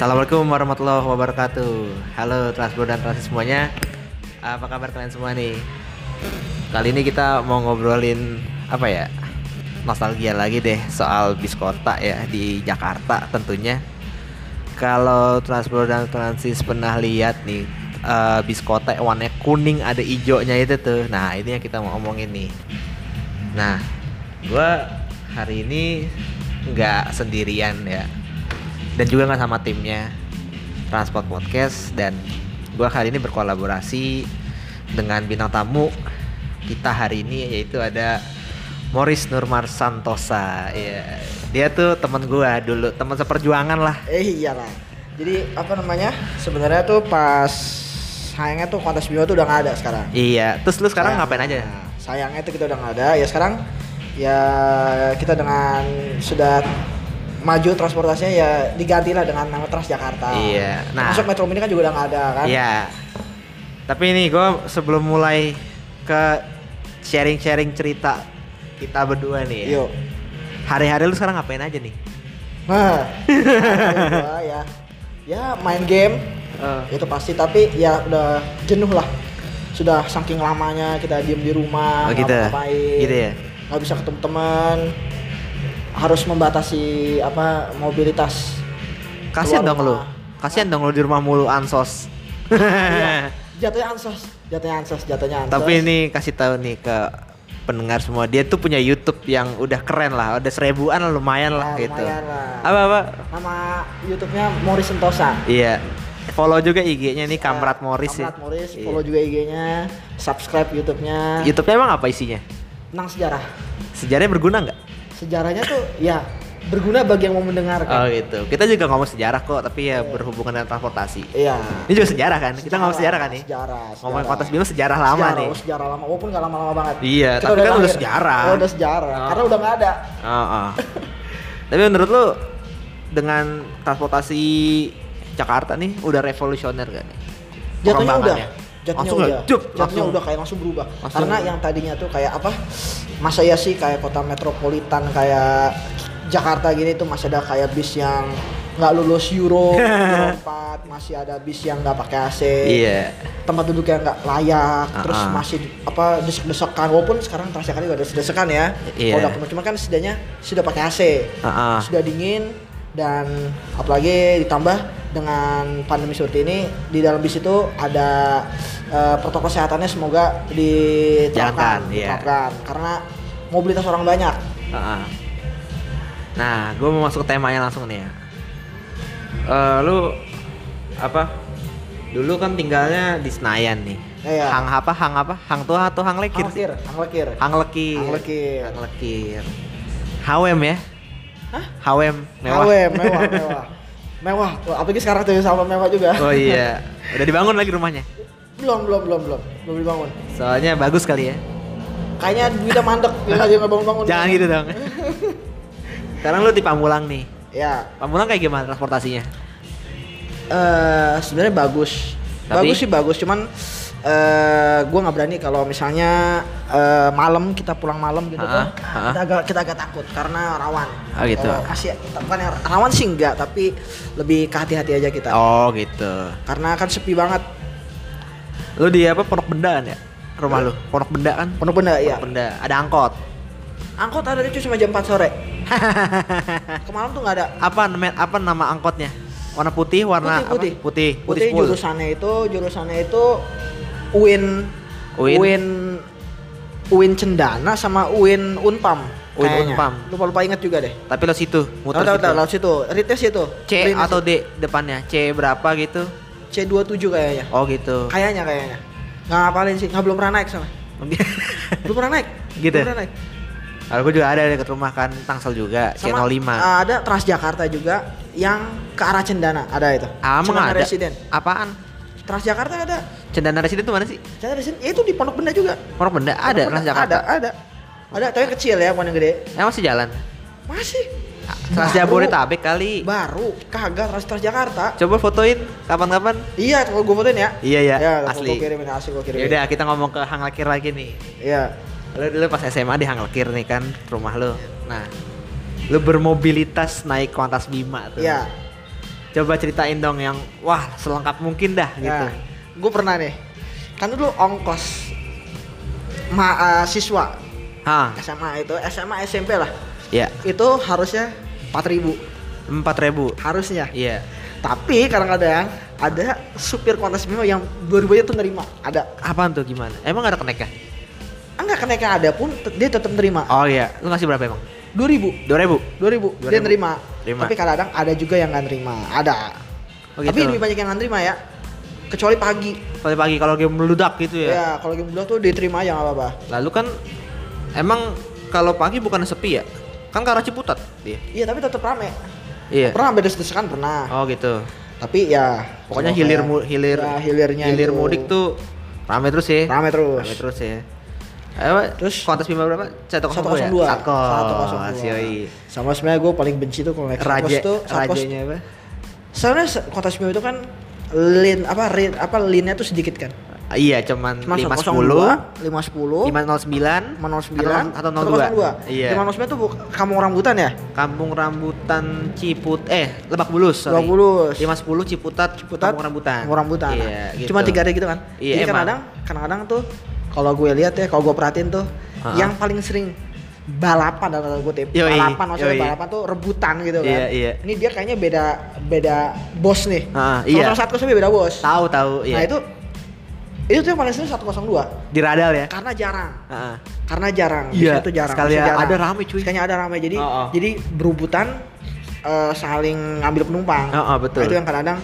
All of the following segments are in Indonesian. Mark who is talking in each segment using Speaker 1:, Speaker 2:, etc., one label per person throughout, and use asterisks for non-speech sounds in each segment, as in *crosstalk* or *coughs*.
Speaker 1: Assalamualaikum warahmatullahi wabarakatuh. Halo Transbro dan Transis semuanya. Apa kabar kalian semua nih? Kali ini kita mau ngobrolin apa ya? Nostalgia lagi deh soal bis kota ya di Jakarta tentunya. Kalau Transbro dan Transis pernah lihat nih eh, bis kota warnanya kuning ada hijaunya itu tuh. Nah, ini yang kita mau ngomongin nih. Nah, gua hari ini nggak sendirian ya dan juga nggak sama timnya Transport Podcast dan gua kali ini berkolaborasi dengan bintang tamu kita hari ini yaitu ada Morris Nurmar Santosa ya dia tuh teman gua dulu teman seperjuangan lah
Speaker 2: Eh iya lah. Jadi apa namanya? Sebenarnya tuh pas sayangnya tuh kontes bio tuh udah nggak ada sekarang.
Speaker 1: iya terus lu sekarang
Speaker 2: Sayang-
Speaker 1: ngapain aja
Speaker 2: Nah, sayangnya tuh kita udah nggak ada. Ya sekarang ya kita dengan sudah maju transportasinya ya diganti lah dengan nama Transjakarta.
Speaker 1: Iya, nah.
Speaker 2: Masuk Metro Mini kan juga udah nggak ada kan?
Speaker 1: Iya. Tapi ini gue sebelum mulai ke sharing-sharing cerita kita berdua nih ya.
Speaker 2: Yuk.
Speaker 1: Hari-hari lu sekarang ngapain aja nih?
Speaker 2: Nah, *laughs* gua ya, ya main game itu pasti tapi ya udah jenuh lah sudah saking lamanya kita diem di rumah
Speaker 1: Oh, gitu.
Speaker 2: ngapain
Speaker 1: Gitu ya?
Speaker 2: nggak bisa ketemu teman harus membatasi apa mobilitas
Speaker 1: Kasian dong lu. Kasian dong lu di rumah mulu ansos.
Speaker 2: Iya, *laughs* jatuhnya ansos jatuhnya ansos jatuhnya ansos
Speaker 1: Tapi ini kasih tahu nih ke pendengar semua dia tuh punya YouTube yang udah keren lah, udah seribuan lah, lumayan lah
Speaker 2: Ya,
Speaker 1: gitu.
Speaker 2: lumayan lah.
Speaker 1: Apa apa?
Speaker 2: nama YouTube-nya Morris Sentosa
Speaker 1: Iya. Follow juga IG-nya nih Kamrat Morris ya.
Speaker 2: Kamrat Morris
Speaker 1: Iya.
Speaker 2: follow juga IG-nya subscribe YouTube-nya
Speaker 1: YouTube-nya emang apa isinya?
Speaker 2: tentang sejarah
Speaker 1: Sejarahnya berguna nggak?
Speaker 2: Sejarahnya tuh ya berguna bagi yang mau mendengarkan
Speaker 1: Oh gitu. Kita juga ngomong sejarah kok, tapi ya berhubungan dengan transportasi.
Speaker 2: Iya.
Speaker 1: Ini juga sejarah kan? Kita ngomong sejarah kan nih?
Speaker 2: Sejarah.
Speaker 1: Ngomongin
Speaker 2: sejarah.
Speaker 1: kontes bima sejarah lama
Speaker 2: Sejarah,
Speaker 1: nih.
Speaker 2: oh, sejarah lama, walaupun nggak lama-lama banget.
Speaker 1: Iya,
Speaker 2: Kita
Speaker 1: tapi kan udah
Speaker 2: lahir.
Speaker 1: sejarah.
Speaker 2: Oh, udah sejarah.
Speaker 1: Oh.
Speaker 2: Karena udah nggak ada.
Speaker 1: Oh, oh. *laughs* Tapi menurut lu dengan transportasi Jakarta nih udah revolusioner gak nih?
Speaker 2: Jatuhnya udah. Jatuhnya
Speaker 1: Langsung
Speaker 2: udah. Jatuhnya
Speaker 1: langsung.
Speaker 2: udah kayak langsung berubah.
Speaker 1: Langsung.
Speaker 2: Karena yang tadinya tuh kayak apa? Masa ya sih kayak kota metropolitan kayak Jakarta gini tuh masih ada kayak bis yang nggak lulus Euro, *laughs* Euro 4, masih ada bis yang nggak pakai AC.
Speaker 1: Iya.
Speaker 2: tempat duduknya nggak layak, terus
Speaker 1: Ah-ah.
Speaker 2: masih apa desek-desekan. Walaupun sekarang Transjakarta juga ada desek-desekan ya.
Speaker 1: Iya.
Speaker 2: Kalau udah cuma kan setidaknya sudah pakai AC,
Speaker 1: Ah-ah.
Speaker 2: sudah dingin dan apalagi ditambah dengan pandemi seperti ini di dalam bis itu ada eh, protokol kesehatannya semoga diterapkan,
Speaker 1: iya.
Speaker 2: diterapkan. karena mobilitas orang banyak.
Speaker 1: Heeh. Nah, gue mau masuk ke temanya langsung nih ya. Eh, lu apa? Dulu kan tinggalnya di Senayan nih.
Speaker 2: Iya.
Speaker 1: Hang apa? Hang apa? Hang tua atau hang lekir? sih?
Speaker 2: Angkir, angkir.
Speaker 1: Hang lekir.
Speaker 2: Hang lekir.
Speaker 1: Hang lekir. Hawem ya?
Speaker 2: Hah?
Speaker 1: Hawem mewah.
Speaker 2: Mewah, mewah, *laughs* mewah. Mewah, Wah, apalagi sekarang tuh sama mewah juga.
Speaker 1: Oh iya. Udah dibangun lagi rumahnya.
Speaker 2: Belum, belum, belum, belum. Belum dibangun.
Speaker 1: Soalnya bagus kali ya.
Speaker 2: Kayaknya duitnya mandek, dia aja nggak bangun-bangun.
Speaker 1: Jangan gitu dong. *laughs* Sekarang lu di Pamulang nih.
Speaker 2: Ya,
Speaker 1: Pamulang kayak gimana transportasinya?
Speaker 2: eh sebenarnya bagus.
Speaker 1: Tapi-
Speaker 2: Bagus sih bagus, cuman eh gua nggak berani kalau misalnya eh, malam kita pulang malam gitu
Speaker 1: ha-ha.
Speaker 2: Kita agak kita agak takut karena rawan.
Speaker 1: Oh, gitu.
Speaker 2: Eh, kasih bukan yang rawan sih enggak, tapi lebih ke hati-hati aja kita.
Speaker 1: Oh gitu.
Speaker 2: Karena kan sepi banget.
Speaker 1: Lu di apa Pondok Benda kan ya? Rumah lu. Pondok Benda kan?
Speaker 2: Penuh benda ya.
Speaker 1: Pondok Benda. Ada angkot.
Speaker 2: Angkot ada itu cuma jam 4 sore. *laughs* Kemarin tuh nggak ada.
Speaker 1: apa nama apa nama angkotnya? Warna putih, warna
Speaker 2: Putih,
Speaker 1: apa? Putih.
Speaker 2: Putih
Speaker 1: full.
Speaker 2: jurusannya itu jurusannya itu UIN
Speaker 1: UIN?
Speaker 2: UIN UIN Cendana sama UIN Unpam.
Speaker 1: UIN
Speaker 2: kayaknya.
Speaker 1: Unpam.
Speaker 2: Lupa lupa inget juga deh.
Speaker 1: Tapi lo situ, muter
Speaker 2: Tahu tahu
Speaker 1: situ.
Speaker 2: tahu laut situ. Retest itu.
Speaker 1: C atau. D depannya? C berapa gitu?
Speaker 2: C27 kayaknya.
Speaker 1: Oh gitu.
Speaker 2: Kayaknya kayaknya. Nggak ngapalin sih, nggak belum pernah naik sama. *laughs* belum pernah naik.
Speaker 1: Gitu?
Speaker 2: Belum pernah naik.
Speaker 1: Kalau gue juga ada dekat rumah kan Tangsel juga,
Speaker 2: Sama
Speaker 1: C05.
Speaker 2: uh, ada Transjakarta juga yang ke arah Cendana, ada itu.
Speaker 1: Ah,
Speaker 2: Cendana
Speaker 1: ada.
Speaker 2: Residen.
Speaker 1: Apaan?
Speaker 2: Transjakarta ada.
Speaker 1: Cendana Residen itu mana sih?
Speaker 2: Cendana Residen, ya itu di Pondok Benda juga.
Speaker 1: Pondok Benda ada
Speaker 2: Pondok.
Speaker 1: Transjakarta.
Speaker 2: Ada, ada. Ada, tapi kecil ya, bukan yang gede.
Speaker 1: Emang masih jalan?
Speaker 2: Masih.
Speaker 1: Trans. Jabodetabek kali.
Speaker 2: Baru, kagak Trans Transjakarta.
Speaker 1: Coba fotoin kapan-kapan.
Speaker 2: Iya, kalau gue fotoin ya.
Speaker 1: Iya ya,
Speaker 2: Ya,
Speaker 1: asli.
Speaker 2: Gue kirimin asli gue kirimin.
Speaker 1: Ya udah kita ngomong ke Hang Lekir lagi nih.
Speaker 2: Iya.
Speaker 1: Lu dulu pas SMA di Hang Lekir nih kan rumah lu. Nah, lu bermobilitas naik kuantas Bima tuh.
Speaker 2: Iya.
Speaker 1: Coba ceritain dong yang wah selengkap mungkin dah gitu.
Speaker 2: gue pernah nih. Kan dulu ongkos ma eh, siswa SMA itu SMA SMP lah
Speaker 1: ya
Speaker 2: itu harusnya 4000
Speaker 1: empat ribu.
Speaker 2: harusnya
Speaker 1: Iya.
Speaker 2: tapi kadang-kadang ada supir kontes Bima yang 2000 aja tuh nerima ada
Speaker 1: Apaan tuh gimana? Emang gak ada kenek ya?
Speaker 2: enggak kenaikan ada pun dia tetap nerima
Speaker 1: Oh iya, lu ngasih berapa emang?
Speaker 2: 2000
Speaker 1: Dua ribu.
Speaker 2: 2000 dia
Speaker 1: 2000.
Speaker 2: nerima
Speaker 1: Terima.
Speaker 2: tapi kadang-kadang ada juga yang nggak nerima ada
Speaker 1: Oh,
Speaker 2: tapi
Speaker 1: gitu.
Speaker 2: lebih banyak yang nggak nerima ya kecuali pagi
Speaker 1: Pagi pagi kalau game meledak gitu
Speaker 2: ya,
Speaker 1: ya.
Speaker 2: kalau game blok tuh diterima aja nggak apa-apa
Speaker 1: Lalu kan emang kalau pagi bukan sepi ya? Kan ke arah Ciputat dia.
Speaker 2: iya tapi tetap rame
Speaker 1: Iya.
Speaker 2: pernah beda desakan pernah
Speaker 1: Oh gitu.
Speaker 2: tapi ya
Speaker 1: Pokoknya hilir
Speaker 2: kayak-
Speaker 1: hilir
Speaker 2: ya, hilirnya
Speaker 1: hilir
Speaker 2: itu
Speaker 1: mudik tuh rame terus ya.
Speaker 2: rame terus
Speaker 1: Rame terus ya. Ayo,
Speaker 2: Terus-
Speaker 1: kontes bima berapa? 102
Speaker 2: 102
Speaker 1: ya? Satkos.
Speaker 2: 102
Speaker 1: Yoi.
Speaker 2: sama sebenarnya gue paling benci tuh kalau
Speaker 1: Raja
Speaker 2: tuh
Speaker 1: rajanya apa?
Speaker 2: sebenarnya se- kota Smio itu kan lin apa rin, apa linnya tuh sedikit kan
Speaker 1: Ah, Iya, cuman
Speaker 2: cuma
Speaker 1: 510,
Speaker 2: 510
Speaker 1: 509,
Speaker 2: 509
Speaker 1: atau 02. Iya.
Speaker 2: 509 tuh buk- kampung rambutan ya
Speaker 1: Kampung Rambutan Ciput eh Lebak Bulus. sorry.
Speaker 2: Lebak Bulus.
Speaker 1: 510 Ciputat,
Speaker 2: Ciputat,
Speaker 1: Kampung Rambutan.
Speaker 2: Kampung rambutan
Speaker 1: Iya, gitu.
Speaker 2: cuma tiga hari gitu kan
Speaker 1: Iya,
Speaker 2: jadi kadang-kadang kadang-kadang tuh kalau gue lihat ya kalau gue perhatiin tuh
Speaker 1: Ha-ha.
Speaker 2: yang paling sering balapan dalam tanda kutip
Speaker 1: Yoi,
Speaker 2: balapan maksudnya
Speaker 1: yoi.
Speaker 2: balapan tuh rebutan gitu kan
Speaker 1: Iya, iya.
Speaker 2: ini dia kayaknya beda beda bos nih
Speaker 1: Ha, iya.
Speaker 2: satu beda bos
Speaker 1: Tahu tahu
Speaker 2: nah
Speaker 1: iya.
Speaker 2: itu itu tuh yang paling sering 102
Speaker 1: di radal ya.
Speaker 2: karena jarang
Speaker 1: Heeh.
Speaker 2: karena jarang
Speaker 1: Iya,
Speaker 2: tuh jarang
Speaker 1: sekali
Speaker 2: jarang.
Speaker 1: ada rame, cuy.
Speaker 2: sekalinya ada rame jadi
Speaker 1: Oh, oh.
Speaker 2: jadi berebutan eh, saling ngambil penumpang
Speaker 1: Oh, oh, betul.
Speaker 2: Nah, itu yang kadang-kadang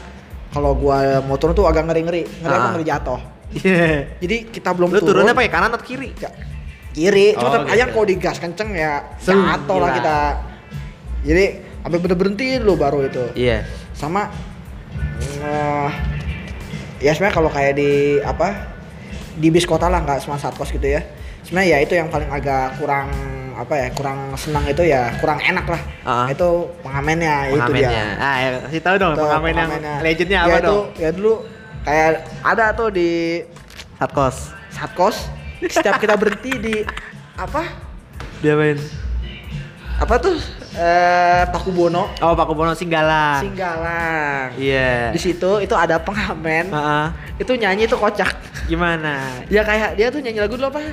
Speaker 2: kalau gua turun tuh agak ngeri ngeri ngeri apa
Speaker 1: Ah.
Speaker 2: ngeri jatuh
Speaker 1: Iya.
Speaker 2: jadi kita belum
Speaker 1: Lu
Speaker 2: turun
Speaker 1: turunnya pakai kanan atau kiri?
Speaker 2: Ya, kiri cuma
Speaker 1: Oh,
Speaker 2: tetap aja kalau digas kenceng ya jatuh lah kita jadi sampai bener berhenti dulu baru itu
Speaker 1: Iya.
Speaker 2: sama eh, ya sebenarnya kalau kayak di apa di bis kota lah nggak semua satkos gitu ya sebenarnya ya itu yang paling agak kurang apa ya kurang senang itu ya kurang enak lah
Speaker 1: Ah.
Speaker 2: itu pengamennya itu dia
Speaker 1: Pengamennya. Ah, ya, kasih tahu dong
Speaker 2: Itu
Speaker 1: pengamen yang
Speaker 2: pengamennya.
Speaker 1: legendnya
Speaker 2: ya
Speaker 1: apa
Speaker 2: itu,
Speaker 1: dong?
Speaker 2: ya dulu kayak ada tuh di
Speaker 1: Satkos.
Speaker 2: satkos setiap kita berhenti di apa
Speaker 1: Dia main.
Speaker 2: apa tuh eh Paku Bono
Speaker 1: Oh, Pak Kubono Singgalang.
Speaker 2: Singgalang
Speaker 1: Iya.
Speaker 2: di situ itu ada pengamen
Speaker 1: Heeh.
Speaker 2: itu nyanyi itu kocak
Speaker 1: Gimana?
Speaker 2: ya kayak dia tuh nyanyi lagu dulu apa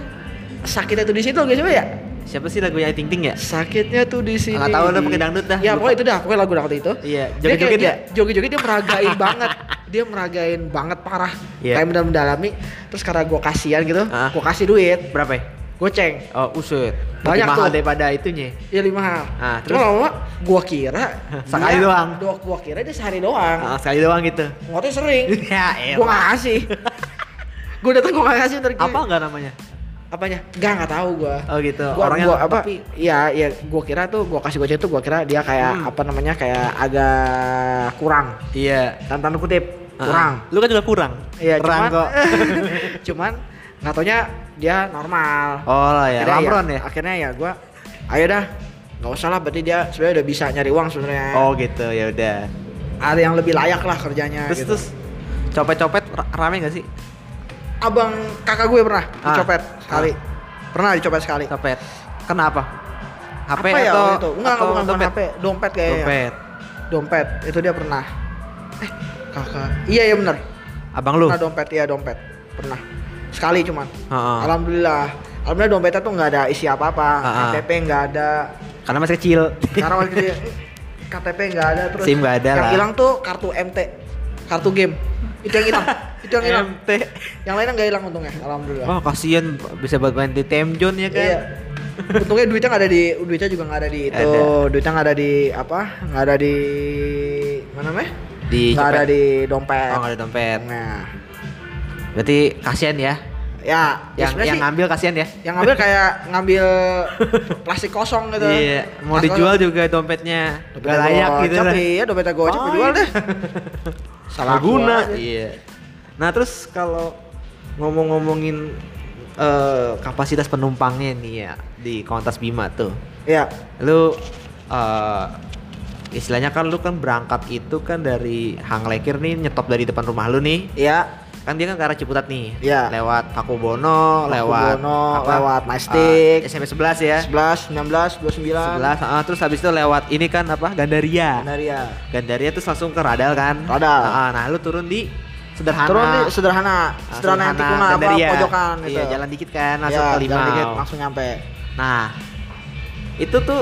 Speaker 2: sakitnya tuh di situ gak coba ya
Speaker 1: Siapa sih lagunya Ting Ting ya?
Speaker 2: sakitnya tuh di sini
Speaker 1: Nggak tahu, udah pakai dangdut dah.
Speaker 2: ya pokoknya itu dah pokoknya lagu dangdut itu
Speaker 1: Iya, joget-joget ya?
Speaker 2: dia- joget-joget dia meragain banget dia meragain banget parah
Speaker 1: Iya.
Speaker 2: kayak benar mendalami terus karena gue kasihan gitu
Speaker 1: Ah.
Speaker 2: gue kasih duit
Speaker 1: Berapa ya?
Speaker 2: goceng
Speaker 1: Oh, usut.
Speaker 2: Banyak
Speaker 1: mahal
Speaker 2: tuh.
Speaker 1: daripada itunya.
Speaker 2: ya lima hal
Speaker 1: Ah,
Speaker 2: cuma
Speaker 1: terus?
Speaker 2: lama-lama gue kira *laughs*
Speaker 1: Sekali
Speaker 2: dia-
Speaker 1: doang.
Speaker 2: gue kira dia sehari doang
Speaker 1: Ah, sekali doang gitu.
Speaker 2: ngotnya sering *laughs*
Speaker 1: ya,
Speaker 2: gue gak kasih *laughs* gue datang gue gak kasih ntar
Speaker 1: Apa enggak namanya?
Speaker 2: apanya nggak nggak tahu gue
Speaker 1: Oh gitu.
Speaker 2: gua,
Speaker 1: Orangnya
Speaker 2: gua apa
Speaker 1: tapi-
Speaker 2: iya iya gua kira tuh gua kasih goceng tuh gua kira dia kayak
Speaker 1: Hmm.
Speaker 2: apa namanya kayak agak kurang
Speaker 1: Iya.
Speaker 2: tanda kutip
Speaker 1: Ah,
Speaker 2: kurang
Speaker 1: Lu kan juga kurang.
Speaker 2: iya
Speaker 1: kurang
Speaker 2: cuman
Speaker 1: kok. *laughs*
Speaker 2: cuman nggak taunya dia normal
Speaker 1: Oh lah ya,
Speaker 2: Akhirnya
Speaker 1: Lamron ya.
Speaker 2: akhirnya ya gua ayo dah nggak usah lah berarti dia sebenarnya udah bisa nyari uang sebenarnya
Speaker 1: Oh gitu, ya udah.
Speaker 2: ada yang lebih layak lah kerjanya
Speaker 1: Terus
Speaker 2: gitu.
Speaker 1: terus copet-copet ra- rame gak sih?
Speaker 2: abang kakak gue pernah
Speaker 1: Ah.
Speaker 2: dicopet sekali pernah dicopet sekali
Speaker 1: Copet. Kenapa? HP
Speaker 2: apa ya
Speaker 1: atau
Speaker 2: itu enggak
Speaker 1: atau
Speaker 2: bukan
Speaker 1: dompet?
Speaker 2: HP dompet kayaknya
Speaker 1: Dompet.
Speaker 2: dompet itu dia pernah eh kakak iya iya bener
Speaker 1: Abang lu?
Speaker 2: pernah dompet iya dompet pernah sekali cuman
Speaker 1: Heeh.
Speaker 2: alhamdulillah alhamdulillah dompetnya tuh nggak ada isi apa apa. KTP nggak ada
Speaker 1: Karena masih kecil.
Speaker 2: karena waktu itu KTP nggak ada terus
Speaker 1: SIM nggak ada
Speaker 2: yang hilang tuh kartu MT kartu game itu yang hilang itu yang hilang
Speaker 1: MT.
Speaker 2: yang lainnya nggak hilang untungnya alhamdulillah
Speaker 1: Wah kasihan bisa buat main di time zone ya kan?
Speaker 2: Iya. Untungnya duitnya nggak ada di duitnya juga nggak ada di itu,
Speaker 1: Ada.
Speaker 2: duitnya nggak ada di apa? nggak ada di mana namanya?
Speaker 1: Di
Speaker 2: nggak ada di dompet.
Speaker 1: Oh nggak ada dompet.
Speaker 2: Nah,
Speaker 1: Berarti kasihan ya.
Speaker 2: ya
Speaker 1: Yang
Speaker 2: sebenarnya
Speaker 1: yang
Speaker 2: sih,
Speaker 1: ngambil kasihan ya.
Speaker 2: yang ngambil kayak ngambil *laughs* plastik kosong gitu.
Speaker 1: Iya, mau
Speaker 2: Plastik
Speaker 1: dijual
Speaker 2: kosong.
Speaker 1: juga dompetnya
Speaker 2: Dompetnya
Speaker 1: gak layak gitu lah.
Speaker 2: Iya, dompetnya gocap
Speaker 1: Oh,
Speaker 2: dijual
Speaker 1: iya.
Speaker 2: deh. *laughs* Salah
Speaker 1: guna. Iya. Nah terus kalau ngomong-ngomongin eh, kapasitas penumpangnya nih ya di Kontas Bima tuh,
Speaker 2: Iya.
Speaker 1: lu eh, istilahnya kan lu kan berangkat itu kan dari Hang Lekir nih nyetop dari depan rumah lu nih
Speaker 2: Iya.
Speaker 1: kan dia kan ke arah Ciputat nih.
Speaker 2: Iya.
Speaker 1: Lewat Pakubono, lewat
Speaker 2: Pakubono, lewat Majestic.
Speaker 1: eh, SMP 11 ya.
Speaker 2: 11, 19, 29.
Speaker 1: 11, ah, terus habis itu lewat ini kan apa? Gandaria.
Speaker 2: Gandaria.
Speaker 1: Gandaria terus langsung ke Radal kan.
Speaker 2: Radal.
Speaker 1: Ah, nah, lu turun di Sederhana.
Speaker 2: Turun di sederhana,
Speaker 1: Nah,
Speaker 2: sederhana yang tikungan apa
Speaker 1: Gandaria.
Speaker 2: pojokan gitu.
Speaker 1: Iya, jalan dikit kan langsung
Speaker 2: Iya,
Speaker 1: ke Limau.
Speaker 2: jalan dikit, langsung nyampe.
Speaker 1: Nah, itu tuh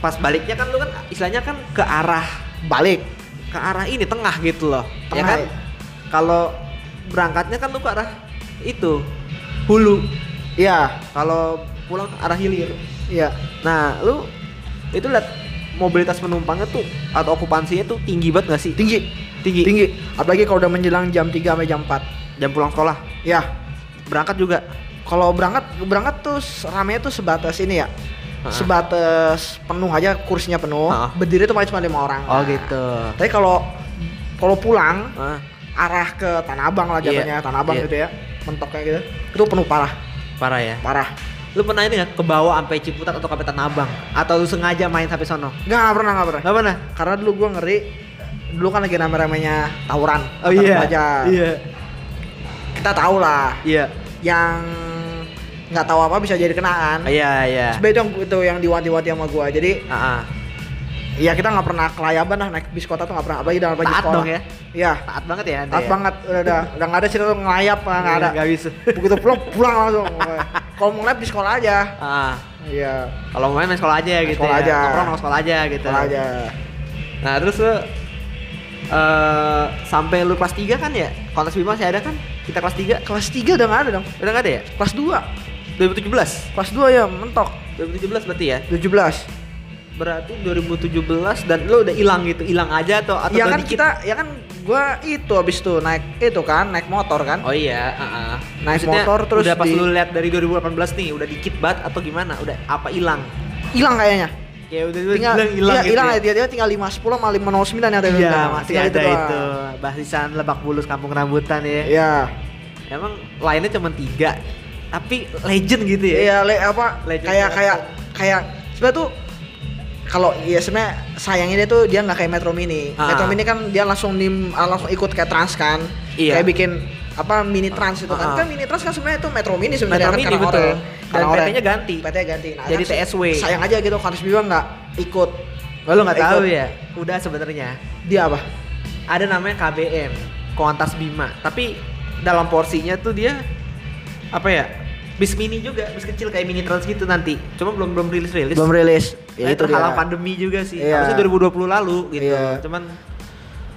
Speaker 1: pas baliknya kan lu kan istilahnya kan ke arah
Speaker 2: Balik.
Speaker 1: ke arah ini tengah gitu loh. ya
Speaker 2: Tengah
Speaker 1: kan?
Speaker 2: ya?
Speaker 1: Kalau berangkatnya kan lu ke arah itu hulu.
Speaker 2: Iya,
Speaker 1: Kalau pulang ke arah hilir.
Speaker 2: iya.
Speaker 1: Nah, lu itu lihat mobilitas penumpangnya tuh atau okupansinya tuh tinggi banget gak sih?
Speaker 2: Tinggi.
Speaker 1: Tinggi.
Speaker 2: Tinggi. Apalagi kalau udah menjelang jam 3 sampai jam 4.
Speaker 1: Jam pulang sekolah,
Speaker 2: Ya,
Speaker 1: berangkat juga.
Speaker 2: kalau berangkat berangkat tuh ramenya tuh sebatas ini ya. Sebatas penuh aja kursinya penuh.
Speaker 1: Ha.
Speaker 2: Berdiri tuh paling cuma lima orang.
Speaker 1: Oh
Speaker 2: Nah,
Speaker 1: gitu.
Speaker 2: Tapi kalau kalau pulang
Speaker 1: Ah,
Speaker 2: arah ke Tanah Abang lah
Speaker 1: Iya,
Speaker 2: jatuhnya, Tanah Abang
Speaker 1: iya.
Speaker 2: gitu ya. Mentoknya gitu. Itu penuh parah,
Speaker 1: parah ya.
Speaker 2: parah.
Speaker 1: Lu pernah ini nggak ke bawah sampai Ciputat atau sampai Tanah Abang? Atau lu sengaja main sampai sono?
Speaker 2: Nggak, nggak pernah, nggak pernah.
Speaker 1: Gak pernah.
Speaker 2: Karena dulu gua ngeri dulu kan lagi rame-ramenya tawuran.
Speaker 1: Oh iya.
Speaker 2: pelajar.
Speaker 1: Iya.
Speaker 2: Kita tahu lah
Speaker 1: Iya.
Speaker 2: yang nggak tahu apa bisa jadi kenaan.
Speaker 1: Iya, iya.
Speaker 2: Sebenarnya itu, yang- itu yang diwanti-wanti sama gua. Jadi
Speaker 1: Ah, ah.
Speaker 2: ya kita nggak pernah kelayaban lah naik bis kota tuh nggak pernah. Apalagi dalam baju
Speaker 1: Taat
Speaker 2: sekolah.
Speaker 1: dong ya.
Speaker 2: Iya.
Speaker 1: Taat banget ya
Speaker 2: Taat
Speaker 1: ya?
Speaker 2: banget udah udah udah nggak ada cerita tuh ngelayap nggak
Speaker 1: Iya,
Speaker 2: ada.
Speaker 1: nggak bisa.
Speaker 2: Begitu pulang pulang langsung. Kalau mau ngelayap di sekolah aja.
Speaker 1: Ah,
Speaker 2: Iya.
Speaker 1: kalau mau main main sekolah aja gitu
Speaker 2: Sekolah
Speaker 1: ya.
Speaker 2: aja.
Speaker 1: Nongkrong nongkrong sekolah aja gitu.
Speaker 2: Sekolah aja.
Speaker 1: Nah, terus lu eh sampai lu kelas 3 kan ya? Kontes Bima masih ada kan? Kita kelas 3.
Speaker 2: Kelas 3 udah nggak ada dong.
Speaker 1: Udah nggak ada ya?
Speaker 2: Kelas 2.
Speaker 1: 2017.
Speaker 2: Kelas 2 ya mentok.
Speaker 1: 2017 berarti ya?
Speaker 2: 17.
Speaker 1: Berarti 2017 dan lu udah hilang gitu, hilang aja atau atau
Speaker 2: ya kan
Speaker 1: dikit?
Speaker 2: kita ya kan gua itu habis itu naik itu kan naik motor kan.
Speaker 1: Oh iya, heeh.
Speaker 2: Naik
Speaker 1: Maksudnya,
Speaker 2: motor terus
Speaker 1: udah pas
Speaker 2: di-
Speaker 1: lu lihat dari 2018 nih, udah dikit banget atau gimana? Udah apa hilang?
Speaker 2: Hilang kayaknya.
Speaker 1: Ya udah
Speaker 2: Tinggal
Speaker 1: hilang hilang
Speaker 2: iya,
Speaker 1: gitu
Speaker 2: hilang
Speaker 1: ya.
Speaker 2: ya. dia tinggal 510 sama 509 yang tadi lu
Speaker 1: Iya,
Speaker 2: bilang.
Speaker 1: masih
Speaker 2: Tinggal
Speaker 1: ada
Speaker 2: doang.
Speaker 1: itu. Basisan Lebak Bulus Kampung Rambutan ya.
Speaker 2: Iya.
Speaker 1: Emang lainnya cuma tiga, tapi legend gitu ya.
Speaker 2: Iya, le, apa
Speaker 1: Legend
Speaker 2: kayak kayak kayak sebenarnya tuh kalau ya sebenarnya sayangnya dia tuh dia nggak kayak Metro Mini.
Speaker 1: Ah.
Speaker 2: Metro Mini kan dia langsung nim, ah, langsung ikut kayak Trans kan.
Speaker 1: Iya.
Speaker 2: Kayak bikin apa mini trans itu kan
Speaker 1: Ah.
Speaker 2: kan mini trans kan sebenarnya itu metro mini sebenarnya
Speaker 1: Metro
Speaker 2: kan
Speaker 1: Mini,
Speaker 2: karena
Speaker 1: betul. Dan
Speaker 2: Karena.
Speaker 1: PT-nya ganti.
Speaker 2: PT-nya ganti nah,
Speaker 1: Jadi
Speaker 2: kan
Speaker 1: TSW.
Speaker 2: sayang aja gitu Karis Bima nggak ikut
Speaker 1: Oh, lu nggak tahu ya? Udah sebenarnya.
Speaker 2: dia apa
Speaker 1: Ada namanya KBM, Kuantas Bima. Tapi dalam porsinya tuh dia apa ya? Bis mini juga, bis kecil kayak mini trans gitu nanti. Cuma belum belum rilis rilis.
Speaker 2: belum rilis
Speaker 1: Ya, itu terhalang pandemi juga sih.
Speaker 2: Iya.
Speaker 1: Harusnya 2020 lalu gitu.
Speaker 2: Iya.
Speaker 1: Cuman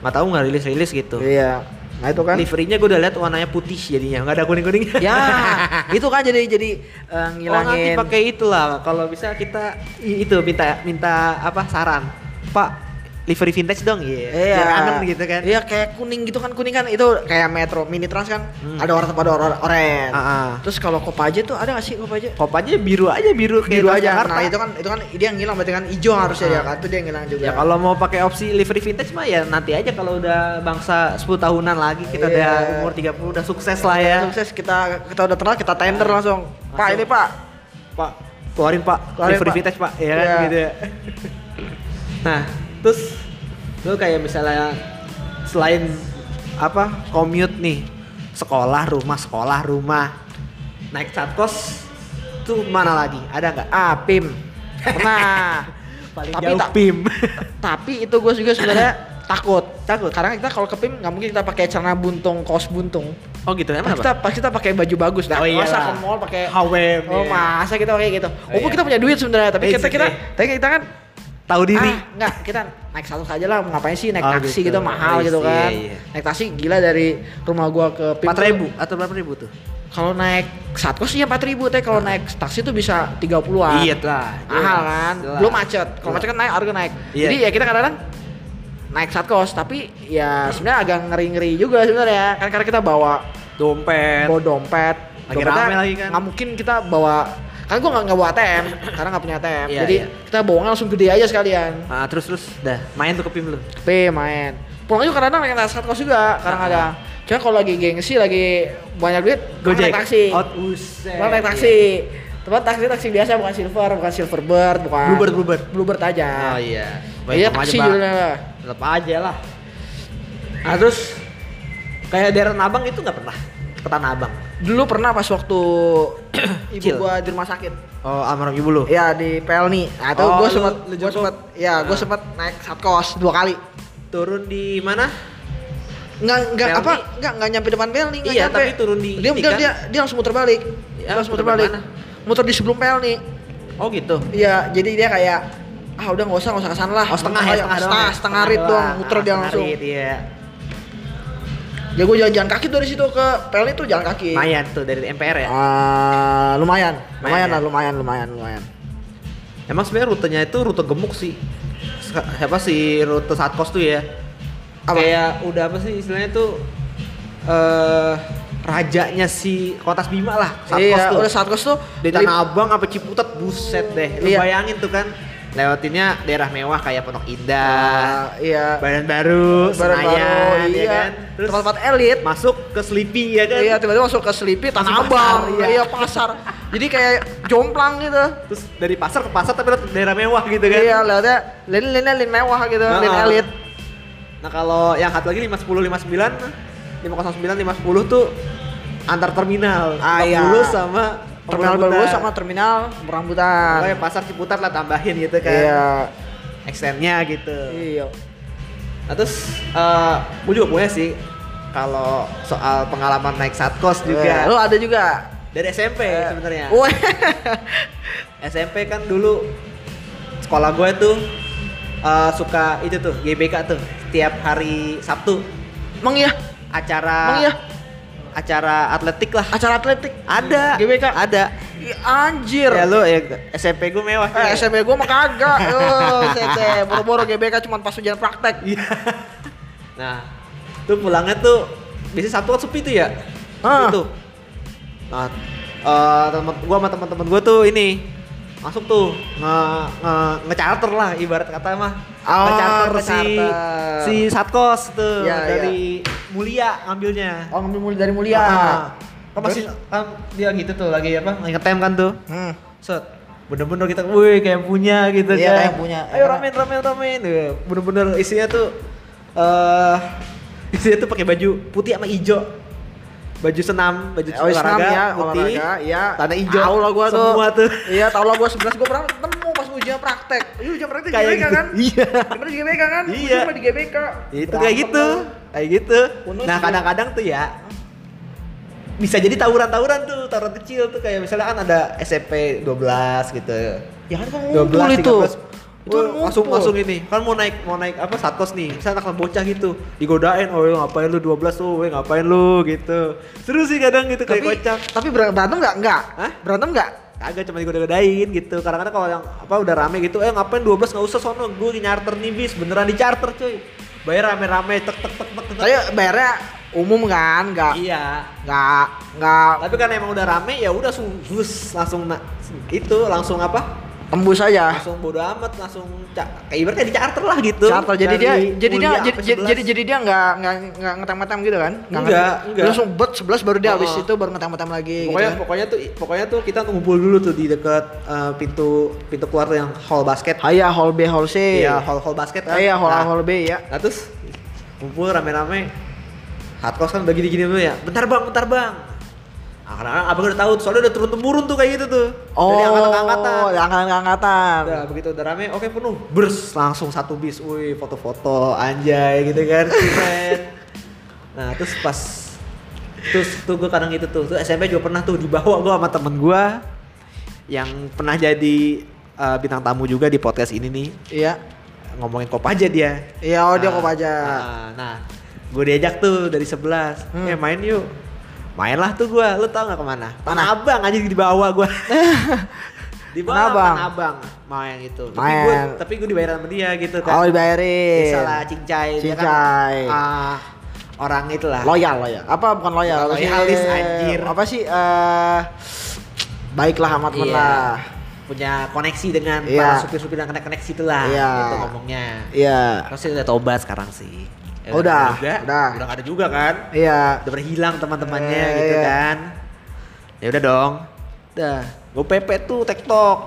Speaker 1: nggak tahu nggak rilis rilis gitu.
Speaker 2: iya nah itu kan
Speaker 1: Liverynya gue udah lihat warnanya putih jadinya, nggak ada kuning kuning.
Speaker 2: ya *laughs* itu kan jadi jadi eh,
Speaker 1: Oh, nanti
Speaker 2: ngilangin
Speaker 1: pakai itulah. Kalau bisa kita itu minta minta apa saran, Pak livery vintage dong, iya.
Speaker 2: Iya.
Speaker 1: Biar kangen gitu kan.
Speaker 2: Iya kayak kuning gitu kan kuning kan itu kayak Metro Mini Trans kan
Speaker 1: Hmm.
Speaker 2: ada warna pada or oren.
Speaker 1: Ah, ah.
Speaker 2: Terus kalau Kopaja tuh ada gak sih Kopaja?
Speaker 1: Kop aja biru aja biru kayak
Speaker 2: Biru aja.
Speaker 1: Transjakarta.
Speaker 2: Nah itu kan itu kan dia yang ngilang berarti kan hijau harusnya
Speaker 1: Ah.
Speaker 2: ya kan itu dia yang ngilang juga.
Speaker 1: Ya kalau mau pakai opsi livery vintage mah ya nanti aja kalau udah bangsa 10 tahunan lagi kita
Speaker 2: Iya.
Speaker 1: udah umur 30 udah sukses lah ya.
Speaker 2: Sukses kita kita udah terkenal kita tender langsung. Pak
Speaker 1: Langsung.
Speaker 2: ini Pak.
Speaker 1: Pak, keluarin Pak,
Speaker 2: Keluarin,
Speaker 1: livery
Speaker 2: Pak.
Speaker 1: vintage Pak, ya kan
Speaker 2: Iya.
Speaker 1: gitu ya. *laughs* nah, terus lu kayak misalnya selain apa commute nih, sekolah rumah sekolah rumah, naik satkos tuh mana lagi? Ada nggak?
Speaker 2: Ah Pim. Pernah. *laughs*
Speaker 1: Paling
Speaker 2: Tapi
Speaker 1: jauh
Speaker 2: tak-
Speaker 1: PIM. *laughs*
Speaker 2: Tapi itu gue juga sebenarnya *coughs* takut.
Speaker 1: Takut?
Speaker 2: Karena kita kalau ke Pim nggak mungkin kita pakai celana buntung, kaos buntung.
Speaker 1: Oh gitu, emang
Speaker 2: Pas kita
Speaker 1: apa?
Speaker 2: kita pakai baju bagus dah.
Speaker 1: Oh iya
Speaker 2: Masa ke mall pakai
Speaker 1: HWM,
Speaker 2: Oh,
Speaker 1: iya.
Speaker 2: masa kita pakai gitu.
Speaker 1: Oh,
Speaker 2: Walaupun
Speaker 1: iya.
Speaker 2: kita punya duit sebenarnya, tapi kita
Speaker 1: Basic
Speaker 2: kita
Speaker 1: deh.
Speaker 2: tapi kita kan
Speaker 1: Tahu diri.
Speaker 2: Ah, enggak, kita naik satu saja lah, ngapain sih naik
Speaker 1: Oh,
Speaker 2: taksi
Speaker 1: gitu.
Speaker 2: gitu, mahal
Speaker 1: Oh,
Speaker 2: gitu
Speaker 1: iya,
Speaker 2: kan.
Speaker 1: iya.
Speaker 2: Naik taksi gila dari rumah gua ke
Speaker 1: Empat
Speaker 2: tuh-
Speaker 1: ribu atau berapa ribu tuh?
Speaker 2: Kalau naik satkos iya 4000 teh, kalau naik taksi tuh bisa 30-an.
Speaker 1: Iya lah.
Speaker 2: Mahal kan?
Speaker 1: Jelas.
Speaker 2: Belum macet. Kalau macet kan naik harga naik.
Speaker 1: Iya.
Speaker 2: Jadi ya kita kadang-kadang naik satkos, tapi ya sebenarnya agak ngeri-ngeri juga sebenarnya. Kan karena kita bawa
Speaker 1: dompet.
Speaker 2: bawa dompet.
Speaker 1: Lagi
Speaker 2: Dompetnya
Speaker 1: rame lagi kan.
Speaker 2: Nggak mungkin kita bawa kan gua nggak bawa ATM karena nggak punya ATM.
Speaker 1: Iya,
Speaker 2: Jadi
Speaker 1: iya.
Speaker 2: kita bawanya langsung gede aja sekalian.
Speaker 1: Ah, terus terus dah main tuh ke PIM lu.
Speaker 2: P main. Pulang juga kadang naik satkos juga kadang
Speaker 1: Ah.
Speaker 2: ada. Cuma kalau lagi gengsi lagi banyak duit, gua naik taksi.
Speaker 1: Out.
Speaker 2: Gua naik taksi. Teman taksi taksi biasa bukan silver, bukan silverbird, bukan
Speaker 1: Bluebird, Bluebird.
Speaker 2: Bluebird aja.
Speaker 1: Oh iya.
Speaker 2: Iya
Speaker 1: sama
Speaker 2: taksi judulnya.
Speaker 1: Tetap aja lah.
Speaker 2: Nah, terus
Speaker 1: Kayak daerah Abang itu nggak pernah ke Tanah Abang.
Speaker 2: Dulu pernah pas waktu *clears throat* ibu gua di rumah sakit.
Speaker 1: Oh, almarhum ibu lu.
Speaker 2: Ya di Pelni. Nah, itu
Speaker 1: Oh,
Speaker 2: gua sempat gua sempat ya gua
Speaker 1: Ah.
Speaker 2: sempat naik satkos dua kali.
Speaker 1: Turun di mana?
Speaker 2: Enggak enggak
Speaker 1: Pelni?
Speaker 2: apa? Enggak enggak nyampe depan Pelni, enggak
Speaker 1: Iya,
Speaker 2: nyampe.
Speaker 1: tapi turun di
Speaker 2: dia dia,
Speaker 1: kan?
Speaker 2: dia dia langsung muter balik.
Speaker 1: Ya,
Speaker 2: dia langsung muter balik.
Speaker 1: mana?
Speaker 2: Muter di sebelum Pelni.
Speaker 1: Oh gitu.
Speaker 2: Iya, jadi dia kayak ah udah nggak usah nggak usah ke sana lah.
Speaker 1: Oh setengah ya,
Speaker 2: Ayo,
Speaker 1: setengah, doang
Speaker 2: setengah,
Speaker 1: ya?
Speaker 2: setengah rit
Speaker 1: doang.
Speaker 2: doang, muter dia
Speaker 1: setengah
Speaker 2: langsung.
Speaker 1: rit, Iya.
Speaker 2: Ya gue jalan-jalan kaki dari situ ke Pelni tuh jalan kaki.
Speaker 1: Lumayan tuh dari MPR ya.
Speaker 2: Ah, lumayan, lumayan
Speaker 1: Lumayan
Speaker 2: lah,
Speaker 1: ya?
Speaker 2: lumayan, lumayan, lumayan.
Speaker 1: Emang sebenarnya rutenya itu rute gemuk sih. Siapa sih rute Satkos tuh ya?
Speaker 2: Apa?
Speaker 1: Kayak udah apa sih istilahnya tuh eh rajanya si Kontas Bima lah. Satkos
Speaker 2: iya,
Speaker 1: tuh.
Speaker 2: udah saat kos tuh
Speaker 1: Dari Tanah Abang sampai Ciputat buset deh. Lu
Speaker 2: Iya.
Speaker 1: bayangin tuh kan lewatinnya daerah mewah kayak Pondok Indah,
Speaker 2: Ah, iya.
Speaker 1: Badan Baru, Senayan, ya
Speaker 2: iya.
Speaker 1: kan. Terus
Speaker 2: Tempat-tempat elit.
Speaker 1: masuk ke Sleepy ya kan.
Speaker 2: Iya, tiba-tiba masuk ke Sleepy Tanah Abang. Iya.
Speaker 1: iya.
Speaker 2: pasar. Jadi kayak jomplang gitu.
Speaker 1: Terus dari pasar ke pasar tapi daerah mewah gitu kan.
Speaker 2: Iya, lihatnya lin-linnya lin mewah gitu, lin
Speaker 1: Nah,
Speaker 2: elit.
Speaker 1: Nah kalau yang satu lagi 50 59 509 510 tuh antar terminal.
Speaker 2: Ah, iya.
Speaker 1: 50 sama
Speaker 2: Terminal baru sama terminal Rambutan.
Speaker 1: Pokoknya pasar Ciputat lah tambahin gitu kan.
Speaker 2: Iya.
Speaker 1: Extendnya gitu.
Speaker 2: Iya.
Speaker 1: Nah terus eh gue juga punya sih kalau soal pengalaman naik satkos juga
Speaker 2: Lu ada juga.
Speaker 1: dari SMP
Speaker 2: Eh,
Speaker 1: sebenarnya. SMP *laughs* kan dulu sekolah gue tuh eh, suka itu tuh GBK tuh setiap hari Sabtu
Speaker 2: Emang iya?
Speaker 1: acara
Speaker 2: Emang iya?
Speaker 1: Acara atletik lah
Speaker 2: Acara atletik.
Speaker 1: ada
Speaker 2: GBK?
Speaker 1: ada
Speaker 2: Ih, anjir.
Speaker 1: ya lu ya SMP gue mewah
Speaker 2: Eh,
Speaker 1: coy.
Speaker 2: SMP gua mah kagak. *laughs* Oh, sete. Boro-boro GBK cuma pas ujian praktek.
Speaker 1: Iya. nah tuh pulangnya tuh biasanya Sabtu kan sepi tuh ya
Speaker 2: Ah.
Speaker 1: gitu nah eh temen gua sama teman-teman gua tuh ini masuk tuh nge nge ngecharter lah ibarat kata mah
Speaker 2: Oh,
Speaker 1: ngecharter si
Speaker 2: ngecharter.
Speaker 1: si satkos tuh
Speaker 2: Iya,
Speaker 1: dari Mulia ngambilnya
Speaker 2: Oh, ngambil mulai dari mulia.
Speaker 1: Ah. kan masih kan dia gitu tuh lagi apa ngetem kan tuh
Speaker 2: Hmm.
Speaker 1: set bener-bener kita wih kayak punya gitu
Speaker 2: Iya,
Speaker 1: kan
Speaker 2: kayak punya.
Speaker 1: ayo ramen ramen ramen Ya, bener-bener isinya tuh eh isinya tuh pakai baju putih sama hijau baju senam baju
Speaker 2: Oh,
Speaker 1: olahraga
Speaker 2: ya,
Speaker 1: putih
Speaker 2: olahraga, iya.
Speaker 1: tanda hijau
Speaker 2: Tahu lah gua tuh.
Speaker 1: semua tuh
Speaker 2: Iya, tahu lah gua 11 gua pernah ketemu pas ujian praktek. Iya, ujian praktek di
Speaker 1: Kayak
Speaker 2: GBK
Speaker 1: gitu.
Speaker 2: kan?
Speaker 1: Iya.
Speaker 2: Bener di GBK kan?
Speaker 1: Iya.
Speaker 2: Di GBK.
Speaker 1: itu kayak gitu kayak gitu nah kadang-kadang tuh ya bisa jadi tawuran-tawuran tuh tawuran kecil tuh kayak misalnya kan ada SMP 12 gitu
Speaker 2: Ya kan
Speaker 1: 12
Speaker 2: ngumpul itu.
Speaker 1: 13
Speaker 2: Itu kan
Speaker 1: langsung langsung ini kan mau naik mau naik apa satkos nih misalnya anak bocah gitu digodain oh "Weh, ngapain lu 12 tuh weh ngapain lu gitu seru sih kadang gitu kayak kocak
Speaker 2: tapi ber- berantem nggak? Enggak.
Speaker 1: Hah?
Speaker 2: Berantem nggak?
Speaker 1: kagak cuma digoda-godain gitu kadang-kadang kalau yang apa udah rame gitu eh ngapain 12 nggak usah sono gue nyarter nih bis beneran di charter cuy bayar rame-rame tek tek tek tek tek
Speaker 2: Tapi bayarnya umum kan? Nggak.
Speaker 1: iya
Speaker 2: Nggak. Nggak
Speaker 1: tapi karena emang udah rame ya udah sus langsung na- itu langsung apa
Speaker 2: tembus aja.
Speaker 1: langsung bodo amat langsung kayak ibaratnya di charter lah gitu
Speaker 2: Charter jadi dia jadi dia jadi, jadi
Speaker 1: 11.
Speaker 2: jadi jadi dia nggak nggak nggak ngetem-ngetem gitu kan?
Speaker 1: Enggak, enggak.
Speaker 2: Dia langsung bet 11 baru dia
Speaker 1: Oh.
Speaker 2: habis itu baru ngetem-ngetem lagi
Speaker 1: pokoknya
Speaker 2: gitu.
Speaker 1: pokoknya tuh pokoknya tuh kita ngumpul dulu tuh di dekat eh, pintu pintu keluar tuh yang hall basket
Speaker 2: Iya, hall B, hall C.
Speaker 1: iya hall hall basket kan
Speaker 2: Iya, hall A,
Speaker 1: nah,
Speaker 2: hall B ya.
Speaker 1: nah terus ngumpul rame-rame hardcore kan udah gini-gini dulu ya bentar bang bentar bang nah, kadang-kadang abang udah tahu soalnya udah turun temurun tuh kayak gitu tuh dari
Speaker 2: Oh, dari angkatan ke angkatan.
Speaker 1: Udah begitu udah rame, oke penuh. Bers langsung satu bis, wih foto-foto anjay gitu kan, keren. Nah terus pas terus tuh gue kadang gitu tuh, tuh SMP juga pernah tuh dibawa gue sama temen gue yang pernah jadi eh, bintang tamu juga di podcast ini nih
Speaker 2: Iya.
Speaker 1: ngomongin kop aja dia.
Speaker 2: Iya, oh dia
Speaker 1: Nah,
Speaker 2: kok aja.
Speaker 1: Nah, nah gue diajak tuh dari sebelas,
Speaker 2: Hmm.
Speaker 1: eh main yuk. Mainlah tuh gue, lu tau gak ke
Speaker 2: mana? Tanah?
Speaker 1: Abang aja dibawa gue. *laughs* dibawa
Speaker 2: Tanah Abang.
Speaker 1: Abang main itu. Tapi
Speaker 2: Main.
Speaker 1: gue tapi gue dibayar sama dia gitu kan.
Speaker 2: Oh, dibayarin.
Speaker 1: Salah cincai. Dia kan,
Speaker 2: Cincai.
Speaker 1: ah, orang itulah.
Speaker 2: Loyal, loyal. Apa bukan loyal? Sih?
Speaker 1: Loyalis, anjir.
Speaker 2: Apa sih? eh baiklah amat
Speaker 1: Iya.
Speaker 2: lah.
Speaker 1: Punya koneksi dengan
Speaker 2: Iya.
Speaker 1: para supir-supir yang kena koneksi itulah.
Speaker 2: Iya.
Speaker 1: Gitu ngomongnya.
Speaker 2: Iya.
Speaker 1: Terus dia udah tobat sekarang sih. Ya,
Speaker 2: Oh, udah,
Speaker 1: juga.
Speaker 2: udah.
Speaker 1: Udah gak ada juga kan.
Speaker 2: Iya.
Speaker 1: Udah berhilang teman-temannya
Speaker 2: Eh,
Speaker 1: gitu
Speaker 2: iya.
Speaker 1: kan. Ya udah dong. Udah. Gue pepet tuh TikTok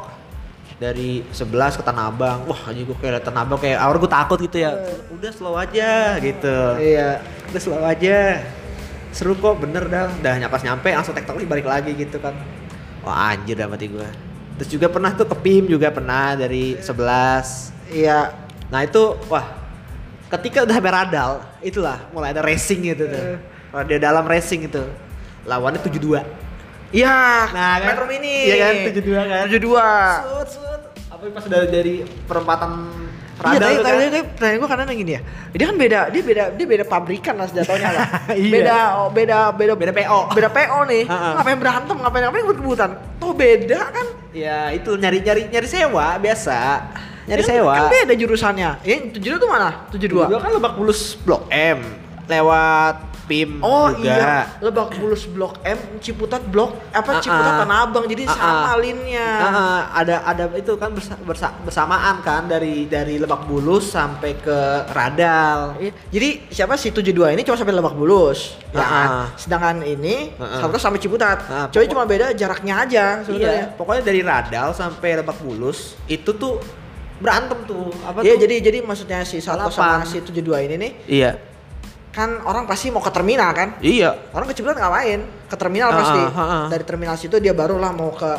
Speaker 1: dari 11 ke Tanah Abang. Wah, aja gue kayak Tanah Abang kayak awal gue takut gitu ya. Udah slow aja gitu.
Speaker 2: Iya.
Speaker 1: Udah slow aja. seru kok bener dah udah nyapas nyampe langsung tektonik balik lagi gitu kan wah anjir dah mati gue terus juga pernah tuh ke PIM juga pernah dari 11
Speaker 2: Iya.
Speaker 1: nah itu wah ketika udah sampai radal itulah mulai ada racing gitu tuh radio dalam racing itu lawannya 72
Speaker 2: Iya,
Speaker 1: Nah, kan?
Speaker 2: Metro Mini.
Speaker 1: Iya kan, 72 kan?
Speaker 2: 72.
Speaker 1: Sut, sut. apa pas udah dari perempatan
Speaker 2: Iya,
Speaker 1: kan?
Speaker 2: tapi, tapi pertanyaan gue karena gini ya. Dia kan beda, dia beda, dia beda pabrikan lah jatuhnya lah. *laughs*
Speaker 1: Iya.
Speaker 2: Beda, oh, beda, beda,
Speaker 1: Beda PO.
Speaker 2: Beda PO nih. *laughs* Ngapain berantem, ngapain ngapain kebut-kebutan. Tuh beda kan?
Speaker 1: Ya itu nyari nyari nyari sewa biasa. Nyari
Speaker 2: Kan-
Speaker 1: sewa.
Speaker 2: Kan beda jurusannya. Ya, 72 tuh mana? 72.
Speaker 1: Dua kan Lebak Bulus Blok M lewat PIM
Speaker 2: Oh
Speaker 1: juga.
Speaker 2: iya, Lebak Bulus Blok M, Ciputat Blok apa
Speaker 1: Ah,
Speaker 2: Ciputat
Speaker 1: ah.
Speaker 2: Tanah Abang. Jadi
Speaker 1: Ah, ah.
Speaker 2: sama linnya.
Speaker 1: Ah, ah, ada ada itu kan bersa- bersa- bersamaan kan dari dari Lebak Bulus sampai ke Radal.
Speaker 2: Iya, Jadi siapa si 72 ini cuma sampai Lebak Bulus, ya
Speaker 1: Ah,
Speaker 2: kan?
Speaker 1: ah.
Speaker 2: Sedangkan ini
Speaker 1: Ah, ah.
Speaker 2: sampai sampai Ciputat.
Speaker 1: Ah,
Speaker 2: Coy
Speaker 1: pokok-
Speaker 2: cuma beda jaraknya aja
Speaker 1: Iya,
Speaker 2: sebenarnya.
Speaker 1: pokoknya dari Radal sampai Lebak Bulus itu tuh berantem tuh apa
Speaker 2: Iya,
Speaker 1: tuh?
Speaker 2: jadi jadi maksudnya si satu sama si 72 ini nih
Speaker 1: iya.
Speaker 2: kan orang pasti mau ke terminal kan?
Speaker 1: Iya.
Speaker 2: Orang ke Ciputat ngapain? Ke terminal
Speaker 1: Ah,
Speaker 2: pasti.
Speaker 1: ah, ah.
Speaker 2: Dari terminal situ dia barulah mau ke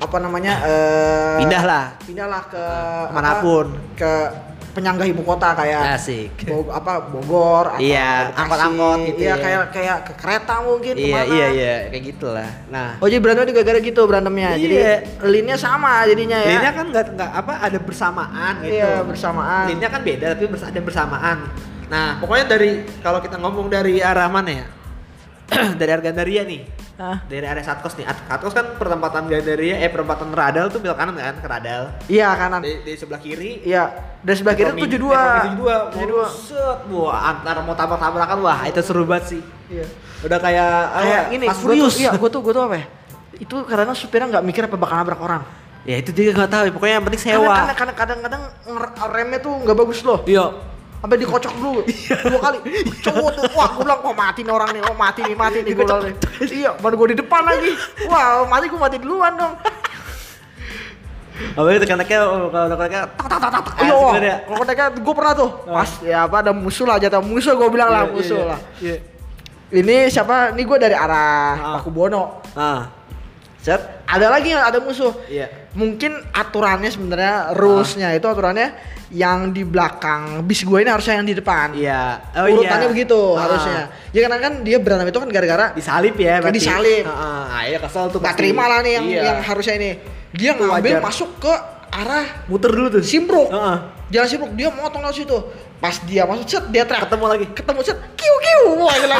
Speaker 2: apa namanya? eh
Speaker 1: Pindah lah.
Speaker 2: Pindahlah ke
Speaker 1: Mana pun.
Speaker 2: apa, ke penyangga ibu kota kayak
Speaker 1: Asik.
Speaker 2: Bog- apa Bogor atau
Speaker 1: Iya, angkot-angkot gitu
Speaker 2: Iya,
Speaker 1: ya.
Speaker 2: kayak kayak ke kereta mungkin
Speaker 1: Iya,
Speaker 2: ke mana.
Speaker 1: iya, iya, kayak gitulah. Nah,
Speaker 2: Oh jadi berantemnya juga gara gitu berantemnya. Jadi
Speaker 1: Iya.
Speaker 2: linnya sama jadinya ya.
Speaker 1: Linnya kan nggak nggak apa ada bersamaan gitu.
Speaker 2: Iya, bersamaan.
Speaker 1: Linnya kan beda tapi ada bersamaan. Nah, pokoknya dari kalau kita ngomong dari arah mana ya? *clears throat* dari arah Gandaria nih.
Speaker 2: Hah?
Speaker 1: Dari area Satkos nih. At- Satkos kan perempatan Gandaria, eh perempatan Radal tuh belok kanan kan ke Radal.
Speaker 2: Iya kanan.
Speaker 1: Di, di sebelah kiri.
Speaker 2: Iya. Dan sebelah kiri
Speaker 1: Metro
Speaker 2: tujuh dua.
Speaker 1: Metro Mini 72.
Speaker 2: 72.
Speaker 1: Set, wah antara mau tabrak-tabrakan wah itu seru banget sih.
Speaker 2: Iya.
Speaker 1: Udah kayak
Speaker 2: Kayak ini.
Speaker 1: Fast
Speaker 2: gua tuh,
Speaker 1: Furious.
Speaker 2: iya, gue tuh gue tuh apa ya? Itu karena supirnya nggak mikir apa bakal nabrak orang.
Speaker 1: Ya itu juga nggak tahu, pokoknya yang penting sewa.
Speaker 2: Karena kadang- kadang-kadang remnya tuh nggak bagus loh.
Speaker 1: Iya.
Speaker 2: Sampai dikocok dulu dua kali. Cowok tuh, wah gue bilang, wah mati nih orang nih, oh mati nih, mati nih gue bilang nih. Iya, baru gue di depan lagi. Wah, mati gue mati duluan dong.
Speaker 1: Apa itu kan kalau kalau kayak tak tak tak tak tak.
Speaker 2: Iya,
Speaker 1: ya.
Speaker 2: kalau mereka gue pernah tuh, pas ya apa ada musuh lah jatuh musuh gue bilang lah
Speaker 1: Iya,
Speaker 2: musuh
Speaker 1: iya,
Speaker 2: lah.
Speaker 1: Iya.
Speaker 2: Ini siapa? Ini gue dari arah
Speaker 1: Ah.
Speaker 2: Pakubono.
Speaker 1: Ah,
Speaker 2: Set, ada lagi ada musuh.
Speaker 1: iya.
Speaker 2: Mungkin aturannya sebenarnya rulesnya itu aturannya yang di belakang bis gue ini harusnya yang di depan.
Speaker 1: Iya. Oh
Speaker 2: Urutannya
Speaker 1: iya.
Speaker 2: begitu
Speaker 1: Ah.
Speaker 2: harusnya. Ya karena kan dia berantem itu kan gara-gara
Speaker 1: Disalip ya berarti.
Speaker 2: Disalip.
Speaker 1: Heeh. Ah, iya kesel tuh. pasti.
Speaker 2: terima lah nih yang
Speaker 1: Iya.
Speaker 2: yang harusnya ini. Dia
Speaker 1: Itu
Speaker 2: ngambil
Speaker 1: wajar.
Speaker 2: masuk ke arah
Speaker 1: muter dulu tuh.
Speaker 2: Simpruk.
Speaker 1: Heeh.
Speaker 2: Jalan Simpruk dia motong lewat situ. Pas dia masuk set dia teriak.
Speaker 1: Ketemu lagi.
Speaker 2: Ketemu set kiu kiu. Wah gila.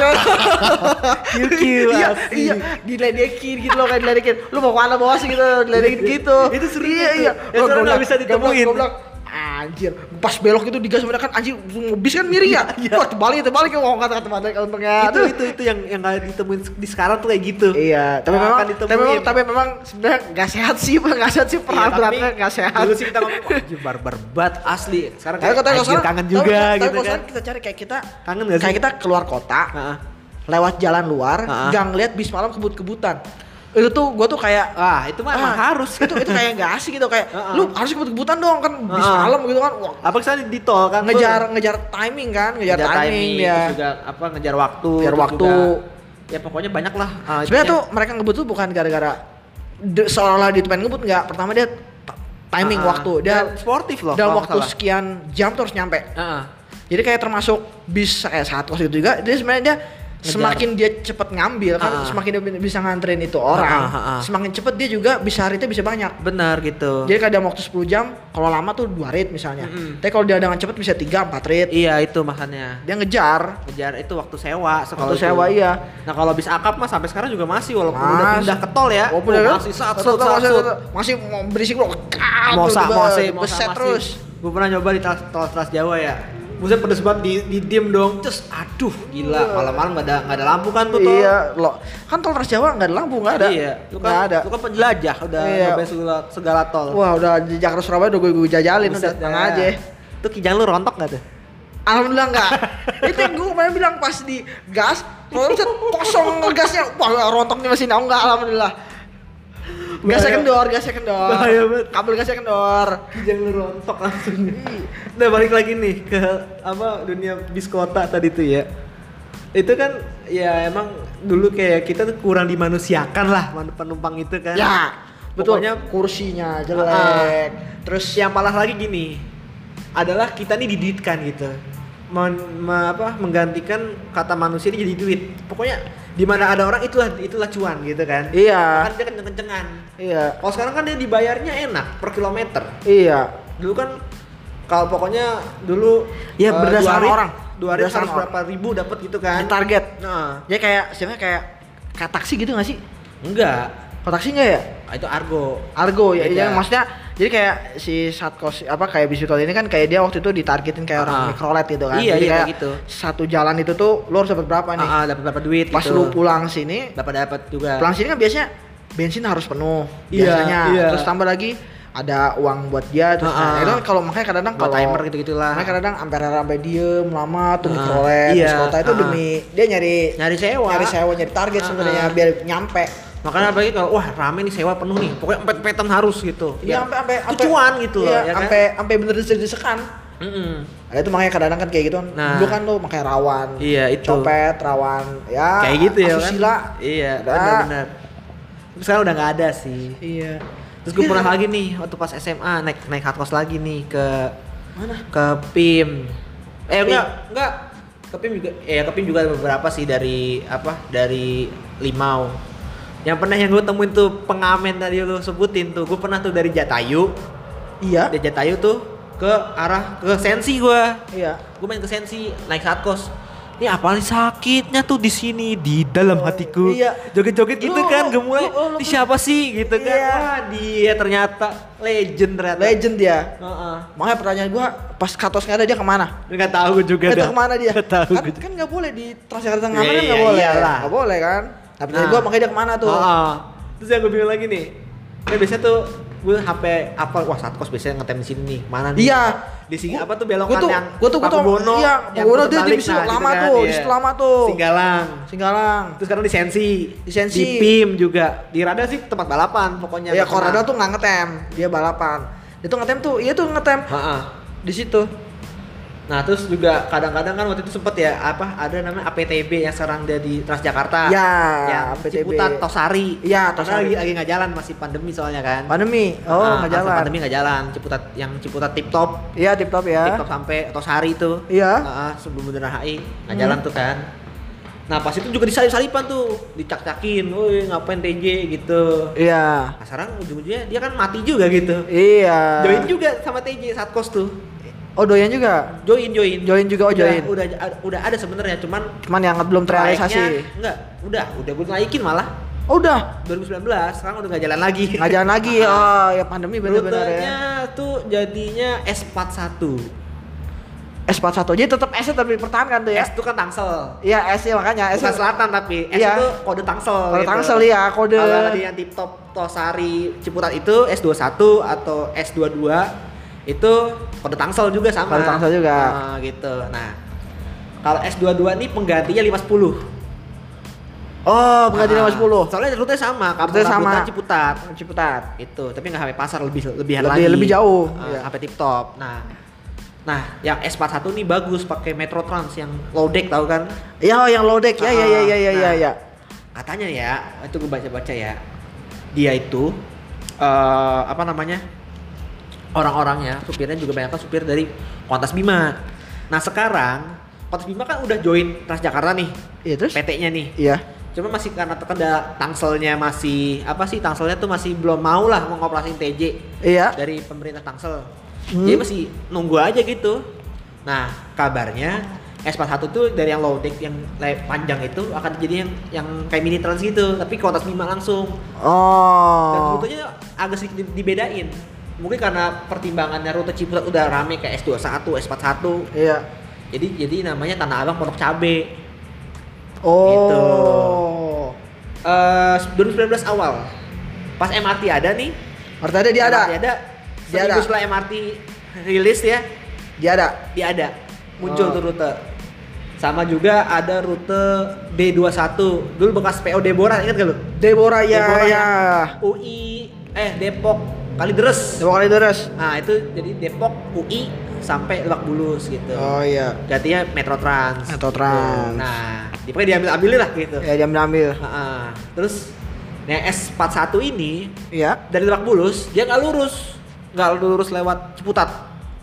Speaker 2: *laughs*
Speaker 1: Kiu kiu. *laughs*
Speaker 2: Iya, iya, diledekin gitu loh kayak diledekin. Lu mau ke mana sih gitu, diledekin gitu.
Speaker 1: Itu seru
Speaker 2: Iya, iya.
Speaker 1: Nggak
Speaker 2: bilang-
Speaker 1: bisa ditemuin.
Speaker 2: Gua bilang, anjir, pas belok itu digas mereka kan anjir bis kan miring ya. *laughs*
Speaker 1: Iya.
Speaker 2: Wah, terbalik terbalik wah kata kata kata untungnya.
Speaker 1: itu itu itu yang yang nggak ditemuin di sekarang tuh kayak gitu.
Speaker 2: Iya, tapi
Speaker 1: Nggak
Speaker 2: memang, tapi memang, tapi memang sebenarnya nggak sehat sih, nggak sehat sih
Speaker 1: Iya,
Speaker 2: perang beratnya nggak sehat.
Speaker 1: Dulu sih kita ngomong, anjir barbar banget asli. Sekarang kayak
Speaker 2: kata kalau
Speaker 1: anjir kangen juga
Speaker 2: tapi
Speaker 1: gitu
Speaker 2: kalau
Speaker 1: kan.
Speaker 2: kita cari kayak kita
Speaker 1: Kangen nggak sih?
Speaker 2: kayak kita keluar kota, lewat jalan luar, nggak ngeliat bis malam kebut-kebutan. Itu tuh gua tuh kayak
Speaker 1: Wah, itu mah
Speaker 2: ah,
Speaker 1: harus.
Speaker 2: itu itu kayak nggak asik gitu kayak
Speaker 1: Ah, ah.
Speaker 2: lu harus kebut-kebutan dong kan bis
Speaker 1: Ah, ah.
Speaker 2: malam gitu kan Wah,
Speaker 1: Apa ke sana di tol kan?
Speaker 2: ngejar ngejar timing kan ngejar,
Speaker 1: ngejar
Speaker 2: timing,
Speaker 1: terus
Speaker 2: ya
Speaker 1: juga apa ngejar waktu
Speaker 2: Ngejar waktu.
Speaker 1: juga- ya pokoknya banyak lah uh,
Speaker 2: sebenarnya
Speaker 1: itunya.
Speaker 2: tuh mereka ngebut tuh bukan gara-gara seolah-olah dia pengen ngebut nggak pertama dia timing
Speaker 1: Ah, ah.
Speaker 2: waktu dia
Speaker 1: Dan sportif loh
Speaker 2: dalam waktu
Speaker 1: salah.
Speaker 2: sekian jam terus nyampe
Speaker 1: Heeh.
Speaker 2: jadi kayak termasuk bis kayak saat waktu itu juga dia sebenarnya dia
Speaker 1: Ngejar.
Speaker 2: semakin dia cepet ngambil kan
Speaker 1: Ah.
Speaker 2: semakin dia bisa nganterin itu orang
Speaker 1: Ah, ah, ah.
Speaker 2: semakin cepet dia juga bisa ritnya bisa banyak
Speaker 1: benar gitu
Speaker 2: jadi kadang waktu 10 jam kalau lama tuh dua rit misalnya
Speaker 1: Mm-mm.
Speaker 2: tapi kalau dia dengan cepet bisa 3 4 rit
Speaker 1: iya itu makanya
Speaker 2: dia ngejar
Speaker 1: ngejar itu waktu sewa
Speaker 2: waktu
Speaker 1: itu.
Speaker 2: sewa iya
Speaker 1: nah kalau bis akap mah sampai sekarang juga masih walaupun udah
Speaker 2: Mas.
Speaker 1: pindah ke tol ya
Speaker 2: Walaupun
Speaker 1: oh,
Speaker 2: udah-
Speaker 1: masih sat
Speaker 2: masih, tetep- masih mau berisik loh
Speaker 1: Mose Mosa
Speaker 2: beset
Speaker 1: masih.
Speaker 2: terus
Speaker 1: gue pernah nyoba di tol Trans Jawa ya Buset pedes banget di, di diem dong Terus aduh gila malam-malam gak ada, gak ada lampu kan tuh tol
Speaker 2: iya lo kan tol Trans Jawa nggak ada lampu nggak ada
Speaker 1: Iya Lu kan,
Speaker 2: ada
Speaker 1: lu kan penjelajah Udah
Speaker 2: Iya.
Speaker 1: segala, segala tol
Speaker 2: wah udah di Jakarta Surabaya udah gue, gue jajalin udah
Speaker 1: Buset
Speaker 2: tenang
Speaker 1: dah.
Speaker 2: aja
Speaker 1: Tuh kijang lu rontok gak tuh?
Speaker 2: Alhamdulillah enggak. *laughs* itu yang gue kemarin bilang pas di gas, kalau kosong ngegasnya, wah rontoknya masih nau enggak alhamdulillah. Gasnya
Speaker 1: Bahaya.
Speaker 2: kendor, gasnya kendor.
Speaker 1: Bahaya banget.
Speaker 2: Kabel gasnya kendor.
Speaker 1: Kijang lu rontok langsung Udah balik lagi nih ke apa dunia bis kota tadi tuh ya itu kan ya emang dulu kayak kita tuh kurang dimanusiakan lah penumpang itu kan.
Speaker 2: Ya, betul.
Speaker 1: Pokoknya
Speaker 2: kursinya jelek.
Speaker 1: Ah.
Speaker 2: Terus
Speaker 1: yang parah lagi gini adalah kita nih dididikkan gitu Men- me- apa, menggantikan kata manusia ini jadi duit pokoknya di mana ada orang itulah itulah cuan gitu kan
Speaker 2: Iya.
Speaker 1: kan dia kenceng-kencengan
Speaker 2: iya,
Speaker 1: kalau sekarang kan dia dibayarnya enak per kilometer
Speaker 2: iya.
Speaker 1: dulu kan kalau pokoknya dulu
Speaker 2: Iya,
Speaker 1: eh,
Speaker 2: berdasarkan
Speaker 1: dua hari-
Speaker 2: orang.
Speaker 1: dua hari
Speaker 2: Berdasarkan
Speaker 1: harus berapa ribu dapat gitu kan
Speaker 2: Di target.
Speaker 1: nah
Speaker 2: Ya kayak sebenarnya kayak kayak taksi gitu gak sih?
Speaker 1: enggak
Speaker 2: Kalau taksi enggak ya?
Speaker 1: Ah, itu argo
Speaker 2: Argo ya, ya maksudnya jadi kayak si Satkos apa kayak Bisitol ini kan kayak dia waktu itu ditargetin kayak orang
Speaker 1: Ah.
Speaker 2: mikrolet gitu kan.
Speaker 1: Iya,
Speaker 2: Jadi
Speaker 1: iya,
Speaker 2: kayak
Speaker 1: gitu.
Speaker 2: Satu jalan itu tuh lo harus dapat berapa nih?
Speaker 1: ah, ah, dapat berapa duit
Speaker 2: Pas
Speaker 1: gitu.
Speaker 2: lu pulang sini,
Speaker 1: dapat dapat juga
Speaker 2: pulang sini kan biasanya bensin harus penuh
Speaker 1: Iya,
Speaker 2: biasanya.
Speaker 1: iya.
Speaker 2: Terus tambah lagi ada uang buat dia terus
Speaker 1: Ah,
Speaker 2: nah,
Speaker 1: ah.
Speaker 2: itu kan kalau makanya kadang-kadang kalau
Speaker 1: timer gitu-gitulah.
Speaker 2: makanya kadang sampai sampai diem lama tuh
Speaker 1: Ah,
Speaker 2: mikrolet
Speaker 1: iya,
Speaker 2: kota itu
Speaker 1: ah.
Speaker 2: demi dia nyari
Speaker 1: nyari sewa
Speaker 2: nyari sewa nyari target
Speaker 1: Ah,
Speaker 2: sebenarnya biar nyampe
Speaker 1: makanya apalagi kalau wah rame nih sewa penuh nih pokoknya empet empetan harus gitu
Speaker 2: Iya, sampai sampai
Speaker 1: itu
Speaker 2: sampai-
Speaker 1: cuan gitu loh
Speaker 2: iya,
Speaker 1: ya kan
Speaker 2: sampai sampai bener desek-desekan.
Speaker 1: Mm-mm.
Speaker 2: Nah, itu makanya kadang-kadang kan kayak gitu kan.
Speaker 1: Nah.
Speaker 2: Dulu kan tuh makanya rawan.
Speaker 1: Iya, itu.
Speaker 2: Copet, rawan. Ya.
Speaker 1: kayak gitu ya kan
Speaker 2: asusila.
Speaker 1: iya
Speaker 2: Ada.
Speaker 1: benar-benar sekarang udah nggak ada sih
Speaker 2: Iya.
Speaker 1: terus gue
Speaker 2: Iya.
Speaker 1: pernah lagi nih waktu pas SMA naik naik hard course lagi nih ke
Speaker 2: Mana?
Speaker 1: ke PIM eh
Speaker 2: PIM.
Speaker 1: enggak enggak ke PIM juga eh ke PIM juga ada beberapa sih dari apa dari Limau yang pernah yang gue temuin tuh pengamen tadi lu sebutin tuh gue pernah tuh dari Jatayu
Speaker 2: Iya.
Speaker 1: dari Jatayu tuh ke arah ke Sensi gue
Speaker 2: Iya.
Speaker 1: gue main ke Sensi naik saat kos ini apa nih sakitnya tuh di sini di dalam hatiku
Speaker 2: iya.
Speaker 1: joget-joget gitu kan gemulai ini siapa sih gitu kan
Speaker 2: Iya.
Speaker 1: wah dia ternyata legend ternyata
Speaker 2: Legend dia.
Speaker 1: Heeh.
Speaker 2: Makanya pertanyaan gua pas katos nggak ada dia ke mana?
Speaker 1: nggak tahu gue juga
Speaker 2: Itu
Speaker 1: dah.
Speaker 2: ke mana dia?
Speaker 1: Nggak tahu
Speaker 2: kan,
Speaker 1: gue
Speaker 2: kan nggak boleh di Transjakarta ngamen kan nggak
Speaker 1: iya,
Speaker 2: boleh.
Speaker 1: iyalah.
Speaker 2: Nggak boleh kan? Tapi
Speaker 1: Nah.
Speaker 2: gua makanya dia ke mana tuh?
Speaker 1: Heeh. terus yang gue bingung lagi nih Nah, biasanya tuh gue HP apa wah saat kos biasanya ngetem di sini nih mana nih
Speaker 2: Iya.
Speaker 1: di sini apa tuh belokan
Speaker 2: Gua tuh-
Speaker 1: yang
Speaker 2: gua tuh- gua tuh-
Speaker 1: Pakubono
Speaker 2: iya,
Speaker 1: yang puter
Speaker 2: dia di situ
Speaker 1: nah, gitu
Speaker 2: lama
Speaker 1: kan,
Speaker 2: tuh, di
Speaker 1: iya.
Speaker 2: situ lama tuh.
Speaker 1: Singgalang
Speaker 2: Singgalang.
Speaker 1: Terus sekarang di Sensi,
Speaker 2: Di Sensi.
Speaker 1: di PIM juga, di Rada sih tempat balapan pokoknya.
Speaker 2: Iya,
Speaker 1: nggak
Speaker 2: Korada
Speaker 1: pernah.
Speaker 2: tuh nggak ngetem, dia balapan. Dia tuh ngetem tuh, iya tuh ngetem di situ.
Speaker 1: Nah terus juga kadang-kadang kan waktu itu sempet ya apa ada namanya APTB yang sekarang dia di Transjakarta.
Speaker 2: Ya,
Speaker 1: yang
Speaker 2: APTB.
Speaker 1: Ciputat Tosari. Karena
Speaker 2: Tosari.
Speaker 1: lagi lagi nggak jalan masih pandemi soalnya kan.
Speaker 2: Pandemi. Oh,
Speaker 1: Ah,
Speaker 2: nggak
Speaker 1: masa
Speaker 2: jalan.
Speaker 1: Pandemi nggak jalan. Ciputat yang Ciputat Tip Top,
Speaker 2: Iya, tip top ya.
Speaker 1: Tip Top sampai Tosari itu.
Speaker 2: Iya.
Speaker 1: Ah, sebelum Bundaran HI nggak
Speaker 2: Hmm.
Speaker 1: jalan tuh kan. Nah pas itu juga disalip-salipan tuh, dicak-cakin, woi ngapain TJ gitu.
Speaker 2: Iya.
Speaker 1: Nah, sekarang ujung-ujungnya dia kan mati juga gitu.
Speaker 2: Iya.
Speaker 1: Join juga sama TJ saat kos tuh.
Speaker 2: Oh, doyan juga.
Speaker 1: Join join.
Speaker 2: Join juga, oh,
Speaker 1: Udah-
Speaker 2: join.
Speaker 1: Udah udah ada sebenarnya cuman
Speaker 2: Cuman yang belum terrealisasi.
Speaker 1: Enggak, udah udah gue naikin malah
Speaker 2: Oh, udah.
Speaker 1: 2019 sekarang udah nggak jalan lagi.
Speaker 2: Nggak jalan lagi. *laughs* Oh, ya pandemi
Speaker 1: Rutenya
Speaker 2: ya.
Speaker 1: tuh jadinya S41.
Speaker 2: S41 jadi tetap S tapi dipertahankan tuh ya.
Speaker 1: S itu kan Tangsel.
Speaker 2: Iya, S ya makanya S.
Speaker 1: Bukan selatan tapi S
Speaker 2: Iya.
Speaker 1: itu kode Tangsel.
Speaker 2: Kode
Speaker 1: gitu.
Speaker 2: Tangsel, iya, kode.
Speaker 1: Kalau di yang tip top Tosari Ciputat itu S21 atau S22 itu kode Tangsel juga sama.
Speaker 2: Kode Tangsel juga.
Speaker 1: Nah, gitu. Nah, kalau S22 ini penggantinya 510.
Speaker 2: Oh, pengganti
Speaker 1: Ah,
Speaker 2: 510.
Speaker 1: Soalnya rute sama, kampung
Speaker 2: sama.
Speaker 1: Ciputat.
Speaker 2: Ciputat.
Speaker 1: Itu, tapi nggak sampai pasar lebih lebihan
Speaker 2: Lebih-
Speaker 1: lagi.
Speaker 2: lebih jauh,
Speaker 1: Ah,
Speaker 2: iya.
Speaker 1: Sampai tip top. Nah, nah yang S41 nih bagus pakai Metro Trans yang low deck tahu kan?
Speaker 2: Iya, oh, yang low deck. Ya, ya, ya, ya, ya, ya,
Speaker 1: Nah,
Speaker 2: ya.
Speaker 1: Katanya ya, itu gue baca-baca ya. Dia itu eh apa namanya? Orang-orangnya, supirnya juga banyak kan supir dari Kontas Bima. Nah, sekarang Kontas Bima kan udah join Transjakarta nih.
Speaker 2: Iya, terus?
Speaker 1: PT-nya nih.
Speaker 2: Iya.
Speaker 1: Cuma masih karena terkena tangselnya masih apa sih tangselnya tuh masih belum mau lah mau ngoperasin TJ
Speaker 2: Iya.
Speaker 1: dari pemerintah tangsel.
Speaker 2: Hmm.
Speaker 1: Jadi masih nunggu aja gitu. Nah kabarnya S41 tuh dari yang low deck yang panjang itu akan jadi yang yang kayak mini trans gitu tapi ke atas 5 langsung. Dan
Speaker 2: Oh.
Speaker 1: rutenya agak sedikit di- dibedain. Mungkin karena pertimbangannya rute Ciputat udah rame kayak S21, S41.
Speaker 2: Iya.
Speaker 1: Jadi jadi namanya Tanah Abang Pondok Cabe.
Speaker 2: Oh.
Speaker 1: Eh 2019 awal. Pas MRT ada nih.
Speaker 2: Artinya ada dia ada.
Speaker 1: MRT ada.
Speaker 2: Dia
Speaker 1: Seminggu
Speaker 2: ada.
Speaker 1: setelah MRT rilis ya,
Speaker 2: Dia ada.
Speaker 1: dia ada. Muncul
Speaker 2: Oh.
Speaker 1: tuh rute. Sama juga ada rute D21. Dulu bekas PO Deborah, ingat gak lu?
Speaker 2: Deborah ya
Speaker 1: Deborah
Speaker 2: ya.
Speaker 1: UI eh Depok Kalideres.
Speaker 2: Deborah kali deres.
Speaker 1: Nah, itu jadi Depok UI sampai Lebak Bulus gitu.
Speaker 2: Oh iya.
Speaker 1: Gantinya Metro Trans.
Speaker 2: Metro Trans.
Speaker 1: Nah, di pokoknya diambil ambil lah gitu.
Speaker 2: Ya jam ambil.
Speaker 1: Heeh. Terus nah S41 ini
Speaker 2: Iya.
Speaker 1: dari Lebak Bulus dia nggak lurus, nggak lurus lewat Ciputat.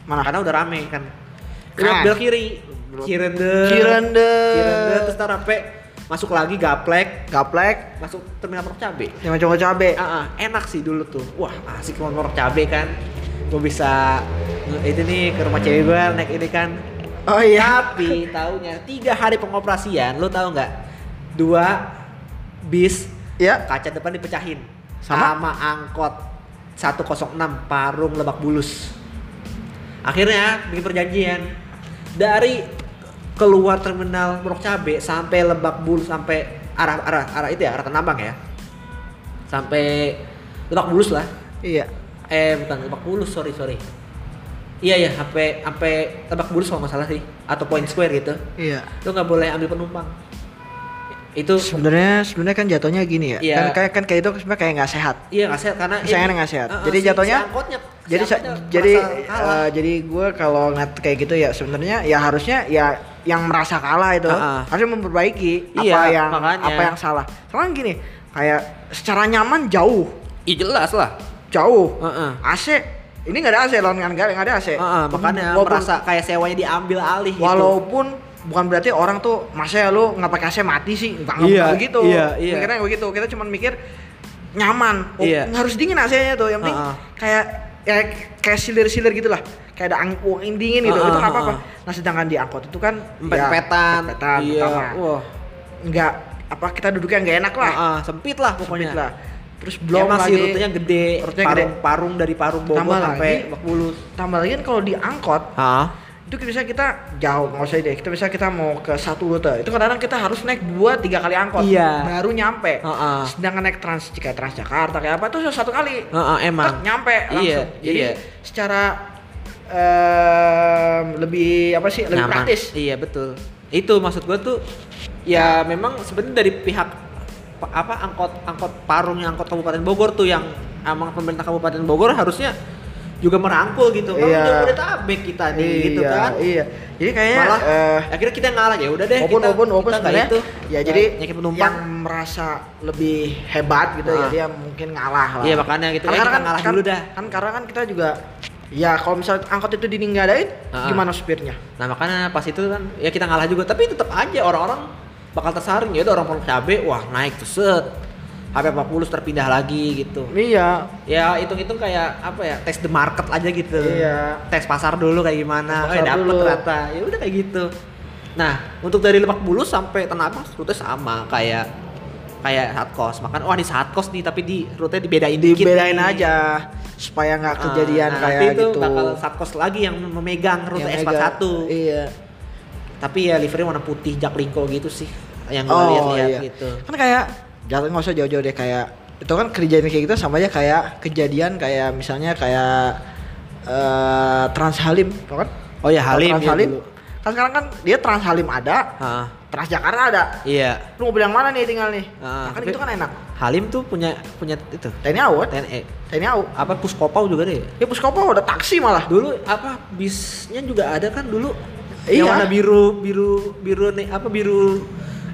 Speaker 2: Mana?
Speaker 1: Karena udah rame kan.
Speaker 2: Kan.
Speaker 1: belok kiri. Cirende.
Speaker 2: Cirende.
Speaker 1: Cirende terus ntar sampai masuk lagi gaplek,
Speaker 2: Gaplek.
Speaker 1: masuk terminal Pondok Cabe.
Speaker 2: Yang coba cabe.
Speaker 1: Ah, ah, enak sih dulu tuh. Wah, asik Pondok Cabe kan. Gue bisa itu nih ke rumah cewek gue naik ini kan.
Speaker 2: Oh iya.
Speaker 1: Tapi taunya tiga hari pengoperasian, lo tahu nggak? Dua bis
Speaker 2: Ya.
Speaker 1: kaca depan dipecahin
Speaker 2: Sama?
Speaker 1: sama angkot 106 Parung Lebak Bulus. Akhirnya bikin perjanjian dari keluar terminal Pondok Cabe sampai Lebak Bulus sampai arah arah arah itu ya arah Tanabang ya. Sampai Lebak Bulus lah.
Speaker 2: Iya.
Speaker 1: Eh bukan Lebak Bulus, sorry sorry. Iya ya, sampai sampai Lebak Bulus kalau nggak salah sih, atau Point Square gitu.
Speaker 2: Iya.
Speaker 1: Lo nggak boleh ambil penumpang. Itu
Speaker 2: Sebenarnya sebenarnya kan jatuhnya gini ya.
Speaker 1: Iya.
Speaker 2: Kan kayak kan kayak itu sebenarnya kayak nggak sehat.
Speaker 1: Iya nggak sehat karena
Speaker 2: Sayangnya
Speaker 1: ini-
Speaker 2: nggak sehat.
Speaker 1: Uh-uh,
Speaker 2: Jadi
Speaker 1: si-
Speaker 2: jatuhnya-
Speaker 1: si angkotnya, si
Speaker 2: jadi
Speaker 1: angkotnya
Speaker 2: jadi eh, jadi gue kalau ngeliat kayak gitu ya sebenarnya ya harusnya ya yang merasa kalah itu
Speaker 1: Ah, ah.
Speaker 2: harusnya memperbaiki apa
Speaker 1: Iya,
Speaker 2: yang
Speaker 1: makanya.
Speaker 2: apa yang salah. Soalnya gini, kayak secara nyaman jauh,
Speaker 1: Ih jelas lah.
Speaker 2: jauh.
Speaker 1: Heeh.
Speaker 2: AC ini nggak ada AC lawan nggak nggak ada AC.
Speaker 1: Heeh, makanya
Speaker 2: Walaupun-
Speaker 1: merasa kayak sewanya diambil alih gitu.
Speaker 2: Bukan berarti orang tuh masa ya lu nggak pakai AC mati sih nggak
Speaker 1: Iya,
Speaker 2: begitu
Speaker 1: iya, iya.
Speaker 2: mikirnya begitu kita cuma mikir nyaman oh,
Speaker 1: Iya.
Speaker 2: harus dingin AC-nya tuh yang penting
Speaker 1: Heeh.
Speaker 2: kayak ya kayak silir-silir gitu lah kayak ada angin, angin dingin gitu
Speaker 1: Heeh,
Speaker 2: itu nggak apa-apa nah sedangkan di angkot itu kan
Speaker 1: Empet-empetan.
Speaker 2: ya, empetan
Speaker 1: iya.
Speaker 2: pertama nggak apa kita duduknya nggak enak lah
Speaker 1: Heeh, sempit lah
Speaker 2: Sempit
Speaker 1: pokoknya.
Speaker 2: lah terus belum
Speaker 1: Emang
Speaker 2: lagi
Speaker 1: sih rutenya gede,
Speaker 2: rutenya
Speaker 1: parung,
Speaker 2: gede.
Speaker 1: parung dari Parung Bogor
Speaker 2: Tambah
Speaker 1: sampai
Speaker 2: lagi- tambah lagi kan kalau di angkot
Speaker 1: Hah?
Speaker 2: Itu bisa kita jauh nggak usah deh kita bisa kita mau ke satu rute itu kadang-kadang kita harus naik dua tiga kali angkot
Speaker 1: Iya.
Speaker 2: baru nyampe
Speaker 1: Heeh.
Speaker 2: sedangkan naik trans jika Transjakarta kayak apa tuh satu kali
Speaker 1: Heeh, emang.
Speaker 2: Tek, nyampe langsung
Speaker 1: Iya,
Speaker 2: jadi
Speaker 1: iya.
Speaker 2: secara em, lebih apa sih lebih
Speaker 1: Nyaman.
Speaker 2: praktis
Speaker 1: Iya betul. Itu maksud gua tuh ya memang sebenarnya dari pihak pa- apa angkot angkot parung yang angkot Kabupaten Bogor tuh yang emang pemerintah Kabupaten Bogor harusnya juga merangkul gitu. Kalau
Speaker 2: Iya.
Speaker 1: Jabodetabek kita nih gitu
Speaker 2: Iya,
Speaker 1: kan.
Speaker 2: iya jadi kayaknya
Speaker 1: Malah
Speaker 2: eh,
Speaker 1: akhirnya kita ngalah ya udah deh
Speaker 2: Walaupun,
Speaker 1: kita
Speaker 2: walaupun, walaupun sebenarnya
Speaker 1: itu
Speaker 2: ya jadi yang merasa lebih hebat gitu ya
Speaker 1: Ah.
Speaker 2: dia mungkin ngalah lah.
Speaker 1: Iya, makanya gitu. Ya, kita ngalah dulu dah.
Speaker 2: Kan karena kan kita juga ya kalau misalnya angkot itu dini nggak adain
Speaker 1: Ah.
Speaker 2: gimana supirnya?
Speaker 1: Nah makanya pas itu kan ya kita ngalah juga tapi tetap aja orang-orang bakal tersaring ya udah orang Pondok Cabe wah naik tuh set HP 40 terpindah lagi gitu
Speaker 2: Iya.
Speaker 1: ya hitung-hitung kayak apa ya tes the market aja gitu
Speaker 2: Iya.
Speaker 1: tes pasar dulu kayak gimana
Speaker 2: Tes
Speaker 1: eh
Speaker 2: pasar
Speaker 1: dapet
Speaker 2: dulu.
Speaker 1: ternyata ya udah kayak gitu nah untuk dari Lebak Bulus sampai Tanah Abang rute sama kayak kayak Satkos makan wah di Satkos nih tapi di rute dibedain dikit
Speaker 2: Dibedain
Speaker 1: nih.
Speaker 2: aja supaya nggak
Speaker 1: Ah,
Speaker 2: kejadian
Speaker 1: nah,
Speaker 2: kayak
Speaker 1: itu
Speaker 2: gitu.
Speaker 1: bakal Satkos lagi yang memegang rute
Speaker 2: Yang
Speaker 1: S41
Speaker 2: mega- Iya.
Speaker 1: tapi ya livery warna putih Jaklingko gitu sih yang gue
Speaker 2: Oh
Speaker 1: lihat-lihat
Speaker 2: iya.
Speaker 1: gitu
Speaker 2: Kan kayak jangan nggak usah jauh-jauh deh kayak itu kan kejadian kayak gitu sama aja kayak kejadian kayak misalnya kayak eh Trans Halim, tau kan?
Speaker 1: oh ya Halim
Speaker 2: Trans
Speaker 1: ya
Speaker 2: Halim.
Speaker 1: dulu.
Speaker 2: Kan sekarang kan dia Trans Halim ada,
Speaker 1: Ah,
Speaker 2: Transjakarta ada.
Speaker 1: iya
Speaker 2: Lu mau bilang mana nih tinggal nih?
Speaker 1: Ah,
Speaker 2: nah, kan
Speaker 1: tapi-
Speaker 2: itu kan enak.
Speaker 1: Halim tuh punya punya itu
Speaker 2: TNI AU kan?
Speaker 1: TNE
Speaker 2: TNI AU.
Speaker 1: apa Puskopau juga deh
Speaker 2: Ya Puskopo udah taksi malah.
Speaker 1: dulu apa bisnya juga ada kan dulu
Speaker 2: Iya.
Speaker 1: yang warna biru biru biru nih apa biru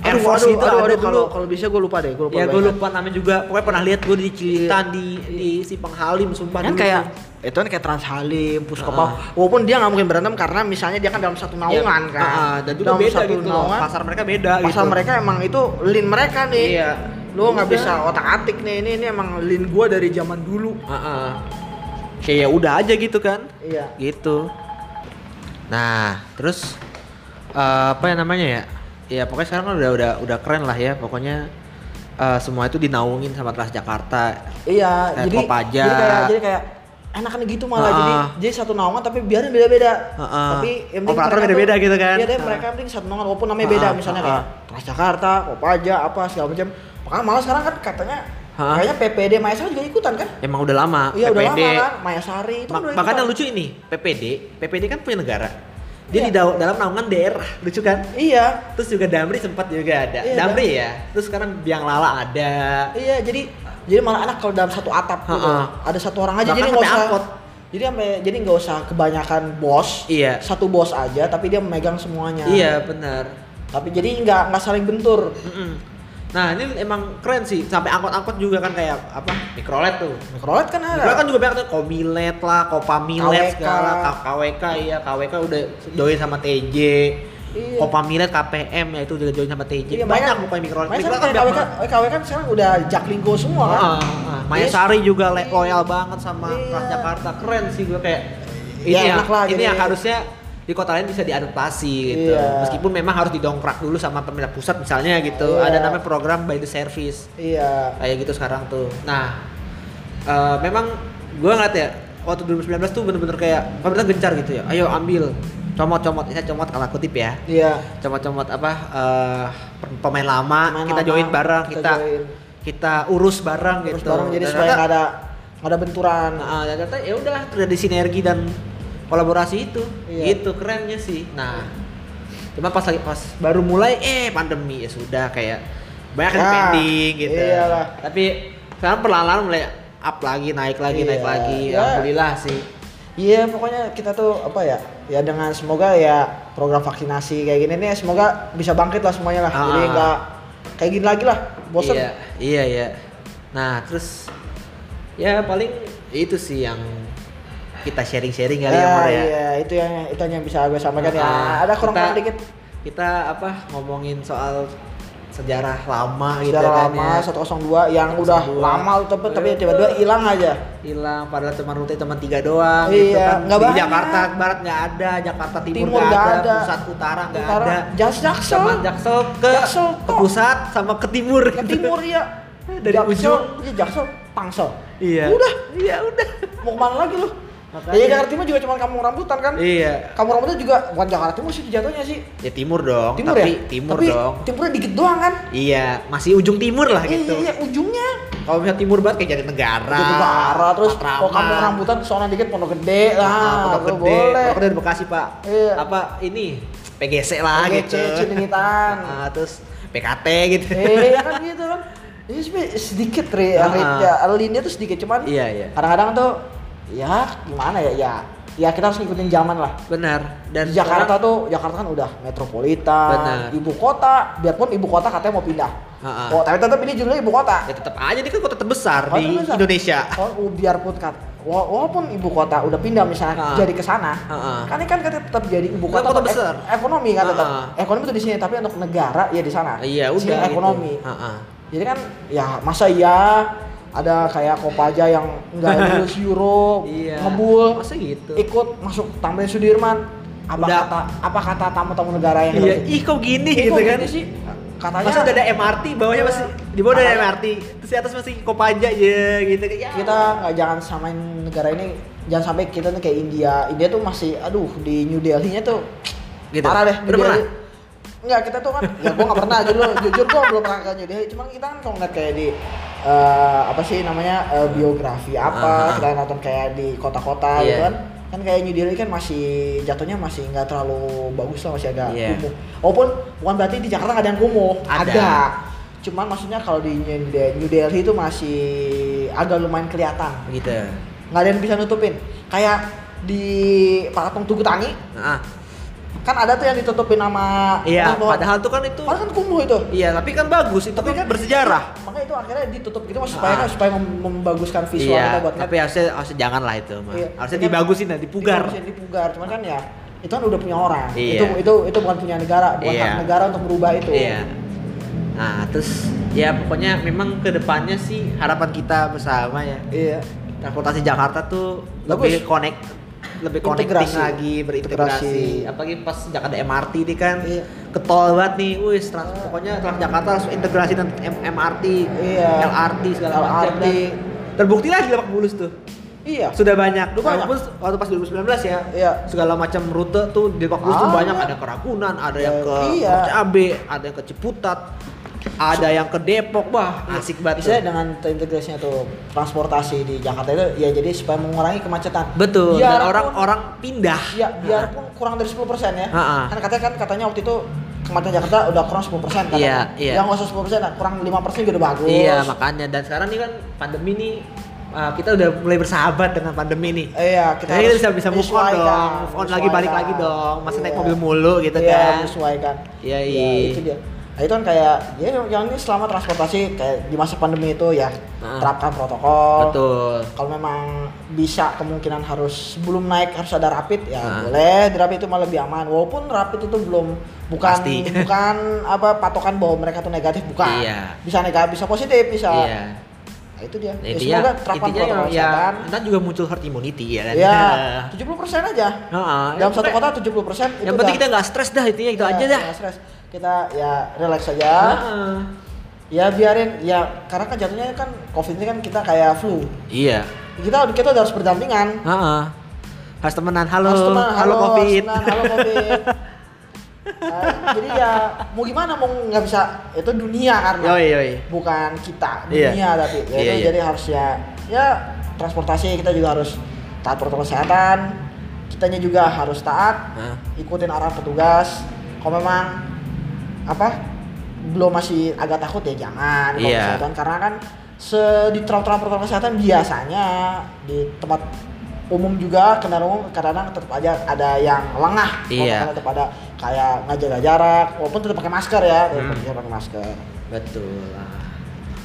Speaker 1: Air
Speaker 2: Aduh,
Speaker 1: Force
Speaker 2: aduh,
Speaker 1: itu
Speaker 2: aduh,
Speaker 1: ada
Speaker 2: aduh,
Speaker 1: dulu
Speaker 2: kalau kalau bisa gue lupa deh, gue lupa.
Speaker 1: ya gue lupa namanya juga pokoknya pernah lihat gue di Cilitan di di Simpang Halim sumpah
Speaker 2: kan
Speaker 1: dulu
Speaker 2: kayak itu kan kayak Trans Halim, Puskopo.
Speaker 1: Ah.
Speaker 2: Walaupun dia nggak mungkin berantem karena misalnya dia kan dalam satu naungan
Speaker 1: Ya,
Speaker 2: kan.
Speaker 1: ah, dan juga
Speaker 2: dalam
Speaker 1: beda
Speaker 2: satu
Speaker 1: gitu loh.
Speaker 2: naungan,
Speaker 1: pasar mereka beda
Speaker 2: pasar
Speaker 1: gitu.
Speaker 2: mereka emang itu lin mereka nih.
Speaker 1: Iya.
Speaker 2: Lu nggak bisa otak atik nih ini ini emang lin gua dari zaman dulu.
Speaker 1: Ah, ah. kayak ya udah aja gitu kan
Speaker 2: Iya.
Speaker 1: gitu nah terus eh, apa yang namanya ya ya pokoknya sekarang kan udah udah udah keren lah ya pokoknya eh, semua itu dinaungin sama Transjakarta
Speaker 2: Iya,
Speaker 1: Kayak
Speaker 2: jadi
Speaker 1: Kopaja.
Speaker 2: jadi kayak jadi kayak enakan gitu malah
Speaker 1: Ah.
Speaker 2: jadi jadi satu naungan tapi biarin beda-beda.
Speaker 1: Ah, ah.
Speaker 2: Tapi yang penting
Speaker 1: Operator beda-beda
Speaker 2: tuh-
Speaker 1: gitu kan.
Speaker 2: Iya, tapi
Speaker 1: Ah.
Speaker 2: mereka penting satu naungan walaupun namanya
Speaker 1: Ah,
Speaker 2: beda misalnya
Speaker 1: ah,
Speaker 2: kayak. Transjakarta, Kopaja, apa segala macam. Makanya malah sekarang kan katanya
Speaker 1: Ah.
Speaker 2: kayaknya PPD Maesar juga ikutan kan?
Speaker 1: emang udah lama
Speaker 2: Iya udah lama kan, Mayasari itu
Speaker 1: Ma-
Speaker 2: udah
Speaker 1: makanya lucu ini PPD PPD kan punya negara dia
Speaker 2: Iya.
Speaker 1: di dau- dalam naungan daerah lucu kan
Speaker 2: Iya,
Speaker 1: terus juga Damri sempat juga ada
Speaker 2: Iya,
Speaker 1: Damri ya terus sekarang Biang Lala ada
Speaker 2: iya jadi jadi malah enak kalau dalam satu atap gitu.
Speaker 1: Ha-ha.
Speaker 2: Ada satu orang aja
Speaker 1: Bahkan
Speaker 2: jadi nggak usah
Speaker 1: angkot
Speaker 2: Jadi sampai jadi nggak usah kebanyakan bos.
Speaker 1: Iya.
Speaker 2: Satu bos aja, tapi dia memegang semuanya.
Speaker 1: Iya benar.
Speaker 2: Tapi jadi nggak nggak saling bentur.
Speaker 1: Mm-mm. Nah ini emang keren sih. Sampai angkot-angkot juga kan kayak apa? Mikrolet tuh.
Speaker 2: Mikrolet kan ada.
Speaker 1: Mikrolet kan juga banyak tuh Komilet lah, Kopamilet
Speaker 2: KWK.
Speaker 1: segala, K- KWK iya, KWK udah join sama TJ.
Speaker 2: Iya.
Speaker 1: Kopamilet KPM ya itu juga join sama TJ.
Speaker 2: Iya,
Speaker 1: banyak pokoknya mikrolet.
Speaker 2: Makanya
Speaker 1: Mikrolet kan
Speaker 2: KWK,
Speaker 1: banyak.
Speaker 2: KWK kan sekarang udah Jaklingko semua kan.
Speaker 1: Ah, ah. Maya Sari juga loyal banget sama
Speaker 2: Iya.
Speaker 1: Transjakarta. Keren sih gue kayak
Speaker 2: Ya,
Speaker 1: ini yang,
Speaker 2: enak lah,
Speaker 1: ini yang harusnya di kota lain bisa diadaptasi gitu.
Speaker 2: Iya.
Speaker 1: Meskipun memang harus didongkrak dulu sama pemerintah pusat misalnya gitu.
Speaker 2: Iya.
Speaker 1: Ada namanya program by the service.
Speaker 2: Iya.
Speaker 1: Kayak gitu sekarang tuh. Nah, eh, memang gue ngeliat ya waktu 2019 tuh bener-bener kayak pemerintah gencar gitu ya. Ayo ambil comot-comot, saya comot kalau kutip ya.
Speaker 2: Iya.
Speaker 1: Comot-comot apa eh, pemain lama,
Speaker 2: Pemain
Speaker 1: kita
Speaker 2: lama,
Speaker 1: join bareng,
Speaker 2: kita
Speaker 1: kita
Speaker 2: join.
Speaker 1: kita urus bareng
Speaker 2: Terus
Speaker 1: gitu.
Speaker 2: bareng jadi
Speaker 1: Dan
Speaker 2: supaya ada ada benturan.
Speaker 1: Nah, ternyata ya udah terjadi sinergi dan kolaborasi itu.
Speaker 2: Iya.
Speaker 1: Gitu kerennya sih. Nah, cuma pas lagi pas baru mulai eh pandemi ya sudah kayak banyak yang
Speaker 2: Ya,
Speaker 1: pending gitu.
Speaker 2: iyalah.
Speaker 1: Tapi sekarang perlahan-lahan mulai up lagi, naik lagi, naik
Speaker 2: Iya.
Speaker 1: lagi.
Speaker 2: Ya.
Speaker 1: Alhamdulillah sih.
Speaker 2: Iya pokoknya kita tuh apa ya ya dengan semoga ya program vaksinasi kayak gini nih semoga bisa bangkit lah semuanya lah
Speaker 1: Ah.
Speaker 2: jadi nggak kayak gini lagi lah bosen
Speaker 1: Iya, iya, iya. Nah, terus ya paling itu sih yang kita sharing-sharing kali ya,
Speaker 2: ya,
Speaker 1: ya.
Speaker 2: iya itu yang itu yang bisa gue sampaikan ya.
Speaker 1: Ah,
Speaker 2: ada kurang
Speaker 1: kita-
Speaker 2: dikit?
Speaker 1: Kita apa ngomongin soal sejarah lama gitu
Speaker 2: sejarah
Speaker 1: kan
Speaker 2: lama
Speaker 1: ya.
Speaker 2: 102 yang udah
Speaker 1: 102.
Speaker 2: lama tapi tapi tiba-tiba hilang aja.
Speaker 1: Hilang padahal cuma rute cuma tiga doang
Speaker 2: Iya,
Speaker 1: gitu kan.
Speaker 2: nggak
Speaker 1: di
Speaker 2: banyak.
Speaker 1: Jakarta Barat nggak ada Jakarta Timur
Speaker 2: Timur
Speaker 1: nggak ada,
Speaker 2: ada.
Speaker 1: pusat utara nggak ada.
Speaker 2: Jas Jaksel.
Speaker 1: Sama Jaksel ke
Speaker 2: Jaksel
Speaker 1: ke pusat sama ke timur
Speaker 2: ke timur ya
Speaker 1: Dari
Speaker 2: Jaksel,
Speaker 1: ujung.
Speaker 2: iya Jaksel Tangsel
Speaker 1: iya.
Speaker 2: Udah.
Speaker 1: Iya udah.
Speaker 2: Mau ke mana lagi lu
Speaker 1: Makanya.
Speaker 2: ya Jakarta Timur juga cuma kampung rambutan kan
Speaker 1: iya
Speaker 2: kampung rambutan juga bukan Jakarta Timur sih jatuhnya sih
Speaker 1: ya timur dong
Speaker 2: timur
Speaker 1: tapi
Speaker 2: ya
Speaker 1: timur
Speaker 2: tapi
Speaker 1: dong
Speaker 2: timurnya dikit doang kan
Speaker 1: iya masih ujung timur lah
Speaker 2: Iya,
Speaker 1: gitu
Speaker 2: iya, iya, ujungnya
Speaker 1: kalau misalnya timur banget kayak jadi negara
Speaker 2: Itu Negara terus kalau kampung rambutan soalnya dikit pondok gede lah
Speaker 1: Ah, Pondok Gede,
Speaker 2: boleh
Speaker 1: Pondok Gede di Bekasi pak.
Speaker 2: Iya.
Speaker 1: Apa ini PGC lah
Speaker 2: PGC,
Speaker 1: gitu.
Speaker 2: Cilingitan. *laughs*
Speaker 1: Ah, terus PKT gitu.
Speaker 2: eh ya kan gitu kan ini sedikit re
Speaker 1: Ah.
Speaker 2: rate-nya alinnya tuh sedikit cuman
Speaker 1: Iya iya.
Speaker 2: kadang-kadang tuh ya gimana ya ya ya kita harus ngikutin zaman lah
Speaker 1: Benar. Dan
Speaker 2: di Jakarta
Speaker 1: orang-
Speaker 2: tuh Jakarta kan udah metropolitan
Speaker 1: Benar.
Speaker 2: ibu kota biarpun ibu kota katanya mau pindah
Speaker 1: Ha-ha.
Speaker 2: oh tapi tetap ini judulnya ibu kota
Speaker 1: ya tetap aja ini kan kota terbesar
Speaker 2: Kota
Speaker 1: di
Speaker 2: terbesar.
Speaker 1: Indonesia.
Speaker 2: Oh, biarpun kat, wa- walaupun ibu kota udah pindah misalnya
Speaker 1: Ha.
Speaker 2: jadi ke sana, kan ini kan katanya tetap jadi ibu
Speaker 1: Kan
Speaker 2: kota,
Speaker 1: kota
Speaker 2: untuk ek-
Speaker 1: besar.
Speaker 2: ekonomi kan tetap. Ekonomi itu di sini, tapi untuk negara ya di sana.
Speaker 1: Iya
Speaker 2: Di sini
Speaker 1: udah.
Speaker 2: ekonomi.
Speaker 1: Gitu.
Speaker 2: Jadi kan ya masa iya ada kayak Kopaja yang nggak *laughs* lulus Euro,
Speaker 1: Iya.
Speaker 2: ngebul,
Speaker 1: Masa gitu?
Speaker 2: ikut masuk Tamrin Sudirman. Apa
Speaker 1: Udah.
Speaker 2: kata apa kata tamu-tamu negara yang
Speaker 1: Iya, ih kok gini
Speaker 2: Ih,
Speaker 1: gitu
Speaker 2: kok
Speaker 1: kan.
Speaker 2: gini sih? Katanya
Speaker 1: Masa udah ada MRT, bawahnya masih di bawah ada MRT, terus di atas masih Kopaja ya gitu ya.
Speaker 2: kita nggak jangan samain negara ini jangan sampai kita nih kayak India India tuh masih aduh di New Delhi nya tuh
Speaker 1: Gitu.
Speaker 2: parah deh
Speaker 1: Udah pernah?
Speaker 2: Enggak, kita tuh kan, ya gua nggak pernah jujur, jujur gua belum pernah ke New Delhi. Cuman kita kan kalau ngeliat kayak di eh, apa sih namanya eh, biografi apa,
Speaker 1: Ah, ah.
Speaker 2: kita nonton kayak di kota-kota
Speaker 1: Iya.
Speaker 2: gitu kan, kan kayak New Delhi kan masih jatuhnya masih nggak terlalu bagus lah, masih agak
Speaker 1: Iya.
Speaker 2: kumuh. Walaupun bukan berarti di Jakarta nggak ada yang kumuh,
Speaker 1: Ada.
Speaker 2: Cuman maksudnya kalau di New Delhi, itu masih agak lumayan kelihatan
Speaker 1: Gitu.
Speaker 2: nggak ada yang bisa nutupin kayak di patung Tugu Tani
Speaker 1: Nah,
Speaker 2: kan ada tuh yang ditutupin sama
Speaker 1: iya, padahal tuh kan itu
Speaker 2: padahal kan kumuh itu
Speaker 1: Iya, tapi kan bagus itu
Speaker 2: tapi
Speaker 1: kan
Speaker 2: kan
Speaker 1: bersejarah.
Speaker 2: makanya itu akhirnya ditutup gitu mas supaya
Speaker 1: Ah.
Speaker 2: supaya mem- membaguskan visual
Speaker 1: iya,
Speaker 2: kita buat
Speaker 1: tapi harusnya harusnya jangan lah itu, mah.
Speaker 2: Iya.
Speaker 1: Harusnya
Speaker 2: Kan
Speaker 1: dibagusin lah, dipugar.
Speaker 2: dibagusin, dipugar cuman kan ya itu kan udah punya orang
Speaker 1: Iya.
Speaker 2: itu itu itu bukan punya negara bukan
Speaker 1: Iya.
Speaker 2: hak negara untuk merubah itu
Speaker 1: Iya. Nah, terus ya pokoknya memang ke depannya sih harapan kita bersama ya
Speaker 2: iya
Speaker 1: transportasi Jakarta tuh
Speaker 2: Bagus.
Speaker 1: lebih connect lebih connecting
Speaker 2: Integrasi.
Speaker 1: lagi berintegrasi
Speaker 2: Integrasi.
Speaker 1: apalagi pas Jakarta MRT ini kan
Speaker 2: Iya.
Speaker 1: ketol banget nih wis trans, pokoknya Transjakarta harus integrasi dengan M- MRT
Speaker 2: Iya.
Speaker 1: LRT segala macam
Speaker 2: LRT.
Speaker 1: dan terbukti lagi Lebak Bulus tuh
Speaker 2: iya
Speaker 1: sudah banyak
Speaker 2: Udah banyak.
Speaker 1: Walaupun waktu pas 2019 ya
Speaker 2: Iya.
Speaker 1: segala macam rute tuh di Lebak Bulus tuh
Speaker 2: Ada.
Speaker 1: banyak ada ke Ragunan ada yang ke
Speaker 2: Iya.
Speaker 1: Cabe ada yang ke Ciputat ada yang ke Depok wah asik banget
Speaker 2: bisa dengan terintegrasinya tuh transportasi di Jakarta itu ya jadi supaya mengurangi kemacetan
Speaker 1: betul
Speaker 2: Biarpun-
Speaker 1: dan orang-orang pindah
Speaker 2: Ya, biarpun kurang dari 10% ya.
Speaker 1: Ha-ha.
Speaker 2: Kan katanya kan katanya waktu itu kemacetan Jakarta udah kurang 10% kan.
Speaker 1: Iya, iya.
Speaker 2: Yang nggak usah 10%, nah, kurang 5% juga udah bagus.
Speaker 1: Iya makanya dan sekarang nih kan pandemi nih uh, kita udah mulai bersahabat dengan pandemi nih.
Speaker 2: Iya, kita
Speaker 1: Jadi
Speaker 2: harus
Speaker 1: bisa bisa move on dong, move on lagi balik lagi dong. Masa naik
Speaker 2: Iya.
Speaker 1: mobil mulu gitu
Speaker 2: Iya,
Speaker 1: kan.
Speaker 2: menyesuaikan.
Speaker 1: Iya,
Speaker 2: Ya,
Speaker 1: iya.
Speaker 2: itu dia. Nah, itu kan kayak ya yang ini selama transportasi kayak di masa pandemi itu ya
Speaker 1: Heeh.
Speaker 2: terapkan protokol.
Speaker 1: Betul.
Speaker 2: Kalau memang bisa kemungkinan harus sebelum naik harus ada rapid ya
Speaker 1: Nah.
Speaker 2: boleh di rapid itu malah lebih aman. Walaupun rapid itu belum bukan
Speaker 1: Pasti. *laughs*
Speaker 2: bukan apa patokan bahwa mereka tuh negatif bukan.
Speaker 1: Iya.
Speaker 2: Bisa negatif, bisa positif, bisa.
Speaker 1: Iya.
Speaker 2: Nah, itu dia.
Speaker 1: Nah,
Speaker 2: Ya,
Speaker 1: intinya,
Speaker 2: semoga terapkan
Speaker 1: intinya
Speaker 2: protokol
Speaker 1: ya,
Speaker 2: kesehatan.
Speaker 1: juga muncul herd immunity ya kan.
Speaker 2: Ya, 70% aja.
Speaker 1: Heeh.
Speaker 2: Dalam
Speaker 1: Ya,
Speaker 2: satu kota 70% itu
Speaker 1: Yang penting kita nggak stres dah intinya itu
Speaker 2: Ya,
Speaker 1: aja dah.
Speaker 2: jangan stres. Kita ya relax saja.
Speaker 1: Heeh.
Speaker 2: Ya biarin ya karena kan jatuhnya kan Covid ini kan kita kayak flu.
Speaker 1: Iya.
Speaker 2: Kita kita udah harus berdampingan.
Speaker 1: Heeh. Harus temenan. Halo.
Speaker 2: Harus teman,
Speaker 1: halo, Covid.
Speaker 2: teman, halo Covid. *laughs* Nah, jadi ya mau gimana mau nggak bisa itu dunia karena
Speaker 1: Yoi, yoi.
Speaker 2: bukan kita
Speaker 1: Iya.
Speaker 2: dunia tapi ya
Speaker 1: Iya,
Speaker 2: itu
Speaker 1: iya.
Speaker 2: jadi harus ya ya transportasi kita juga harus taat protokol kesehatan kitanya juga harus taat
Speaker 1: Hah?
Speaker 2: ikutin arahan petugas kalau memang apa belum masih agak takut ya jangan kalau
Speaker 1: Iya.
Speaker 2: kesehatan karena kan se di protokol kesehatan biasanya di tempat umum juga kendaraan umum kadang-kadang tetap aja ada yang lengah
Speaker 1: Iya.
Speaker 2: Tetap ada kayak nggak jaga jarak walaupun tetap pakai masker ya tetap
Speaker 1: Hmm.
Speaker 2: pakai masker
Speaker 1: Betul lah.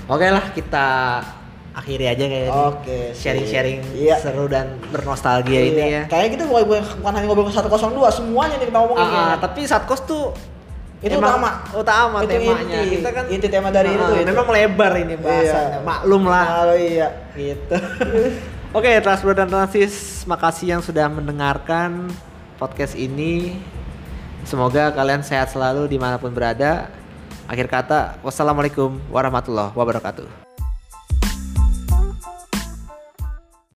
Speaker 1: Oke lah kita akhiri aja kayak ini.
Speaker 2: Oke.
Speaker 1: Sharing-sharing
Speaker 2: Iya.
Speaker 1: seru dan bernostalgia ini ya.
Speaker 2: Kayaknya kita bukan, bukan hanya ngobrol ke 102, semuanya nih kita ngomongin.
Speaker 1: Ah,
Speaker 2: ya.
Speaker 1: tapi Satkos tuh
Speaker 2: Itu
Speaker 1: emang
Speaker 2: utama.
Speaker 1: Utama
Speaker 2: Itu
Speaker 1: temanya.
Speaker 2: inti.
Speaker 1: Kita kan
Speaker 2: Inti tema dari itu
Speaker 1: Ah,
Speaker 2: itu.
Speaker 1: Memang lebar ini bahasannya. Maklum lah.
Speaker 2: Oh iya.
Speaker 1: Gitu. *laughs* Oke, Transbro dan Transis, makasih yang sudah mendengarkan podcast ini. Semoga kalian sehat selalu di mana pun berada. Akhir kata, wassalamualaikum warahmatullahi wabarakatuh.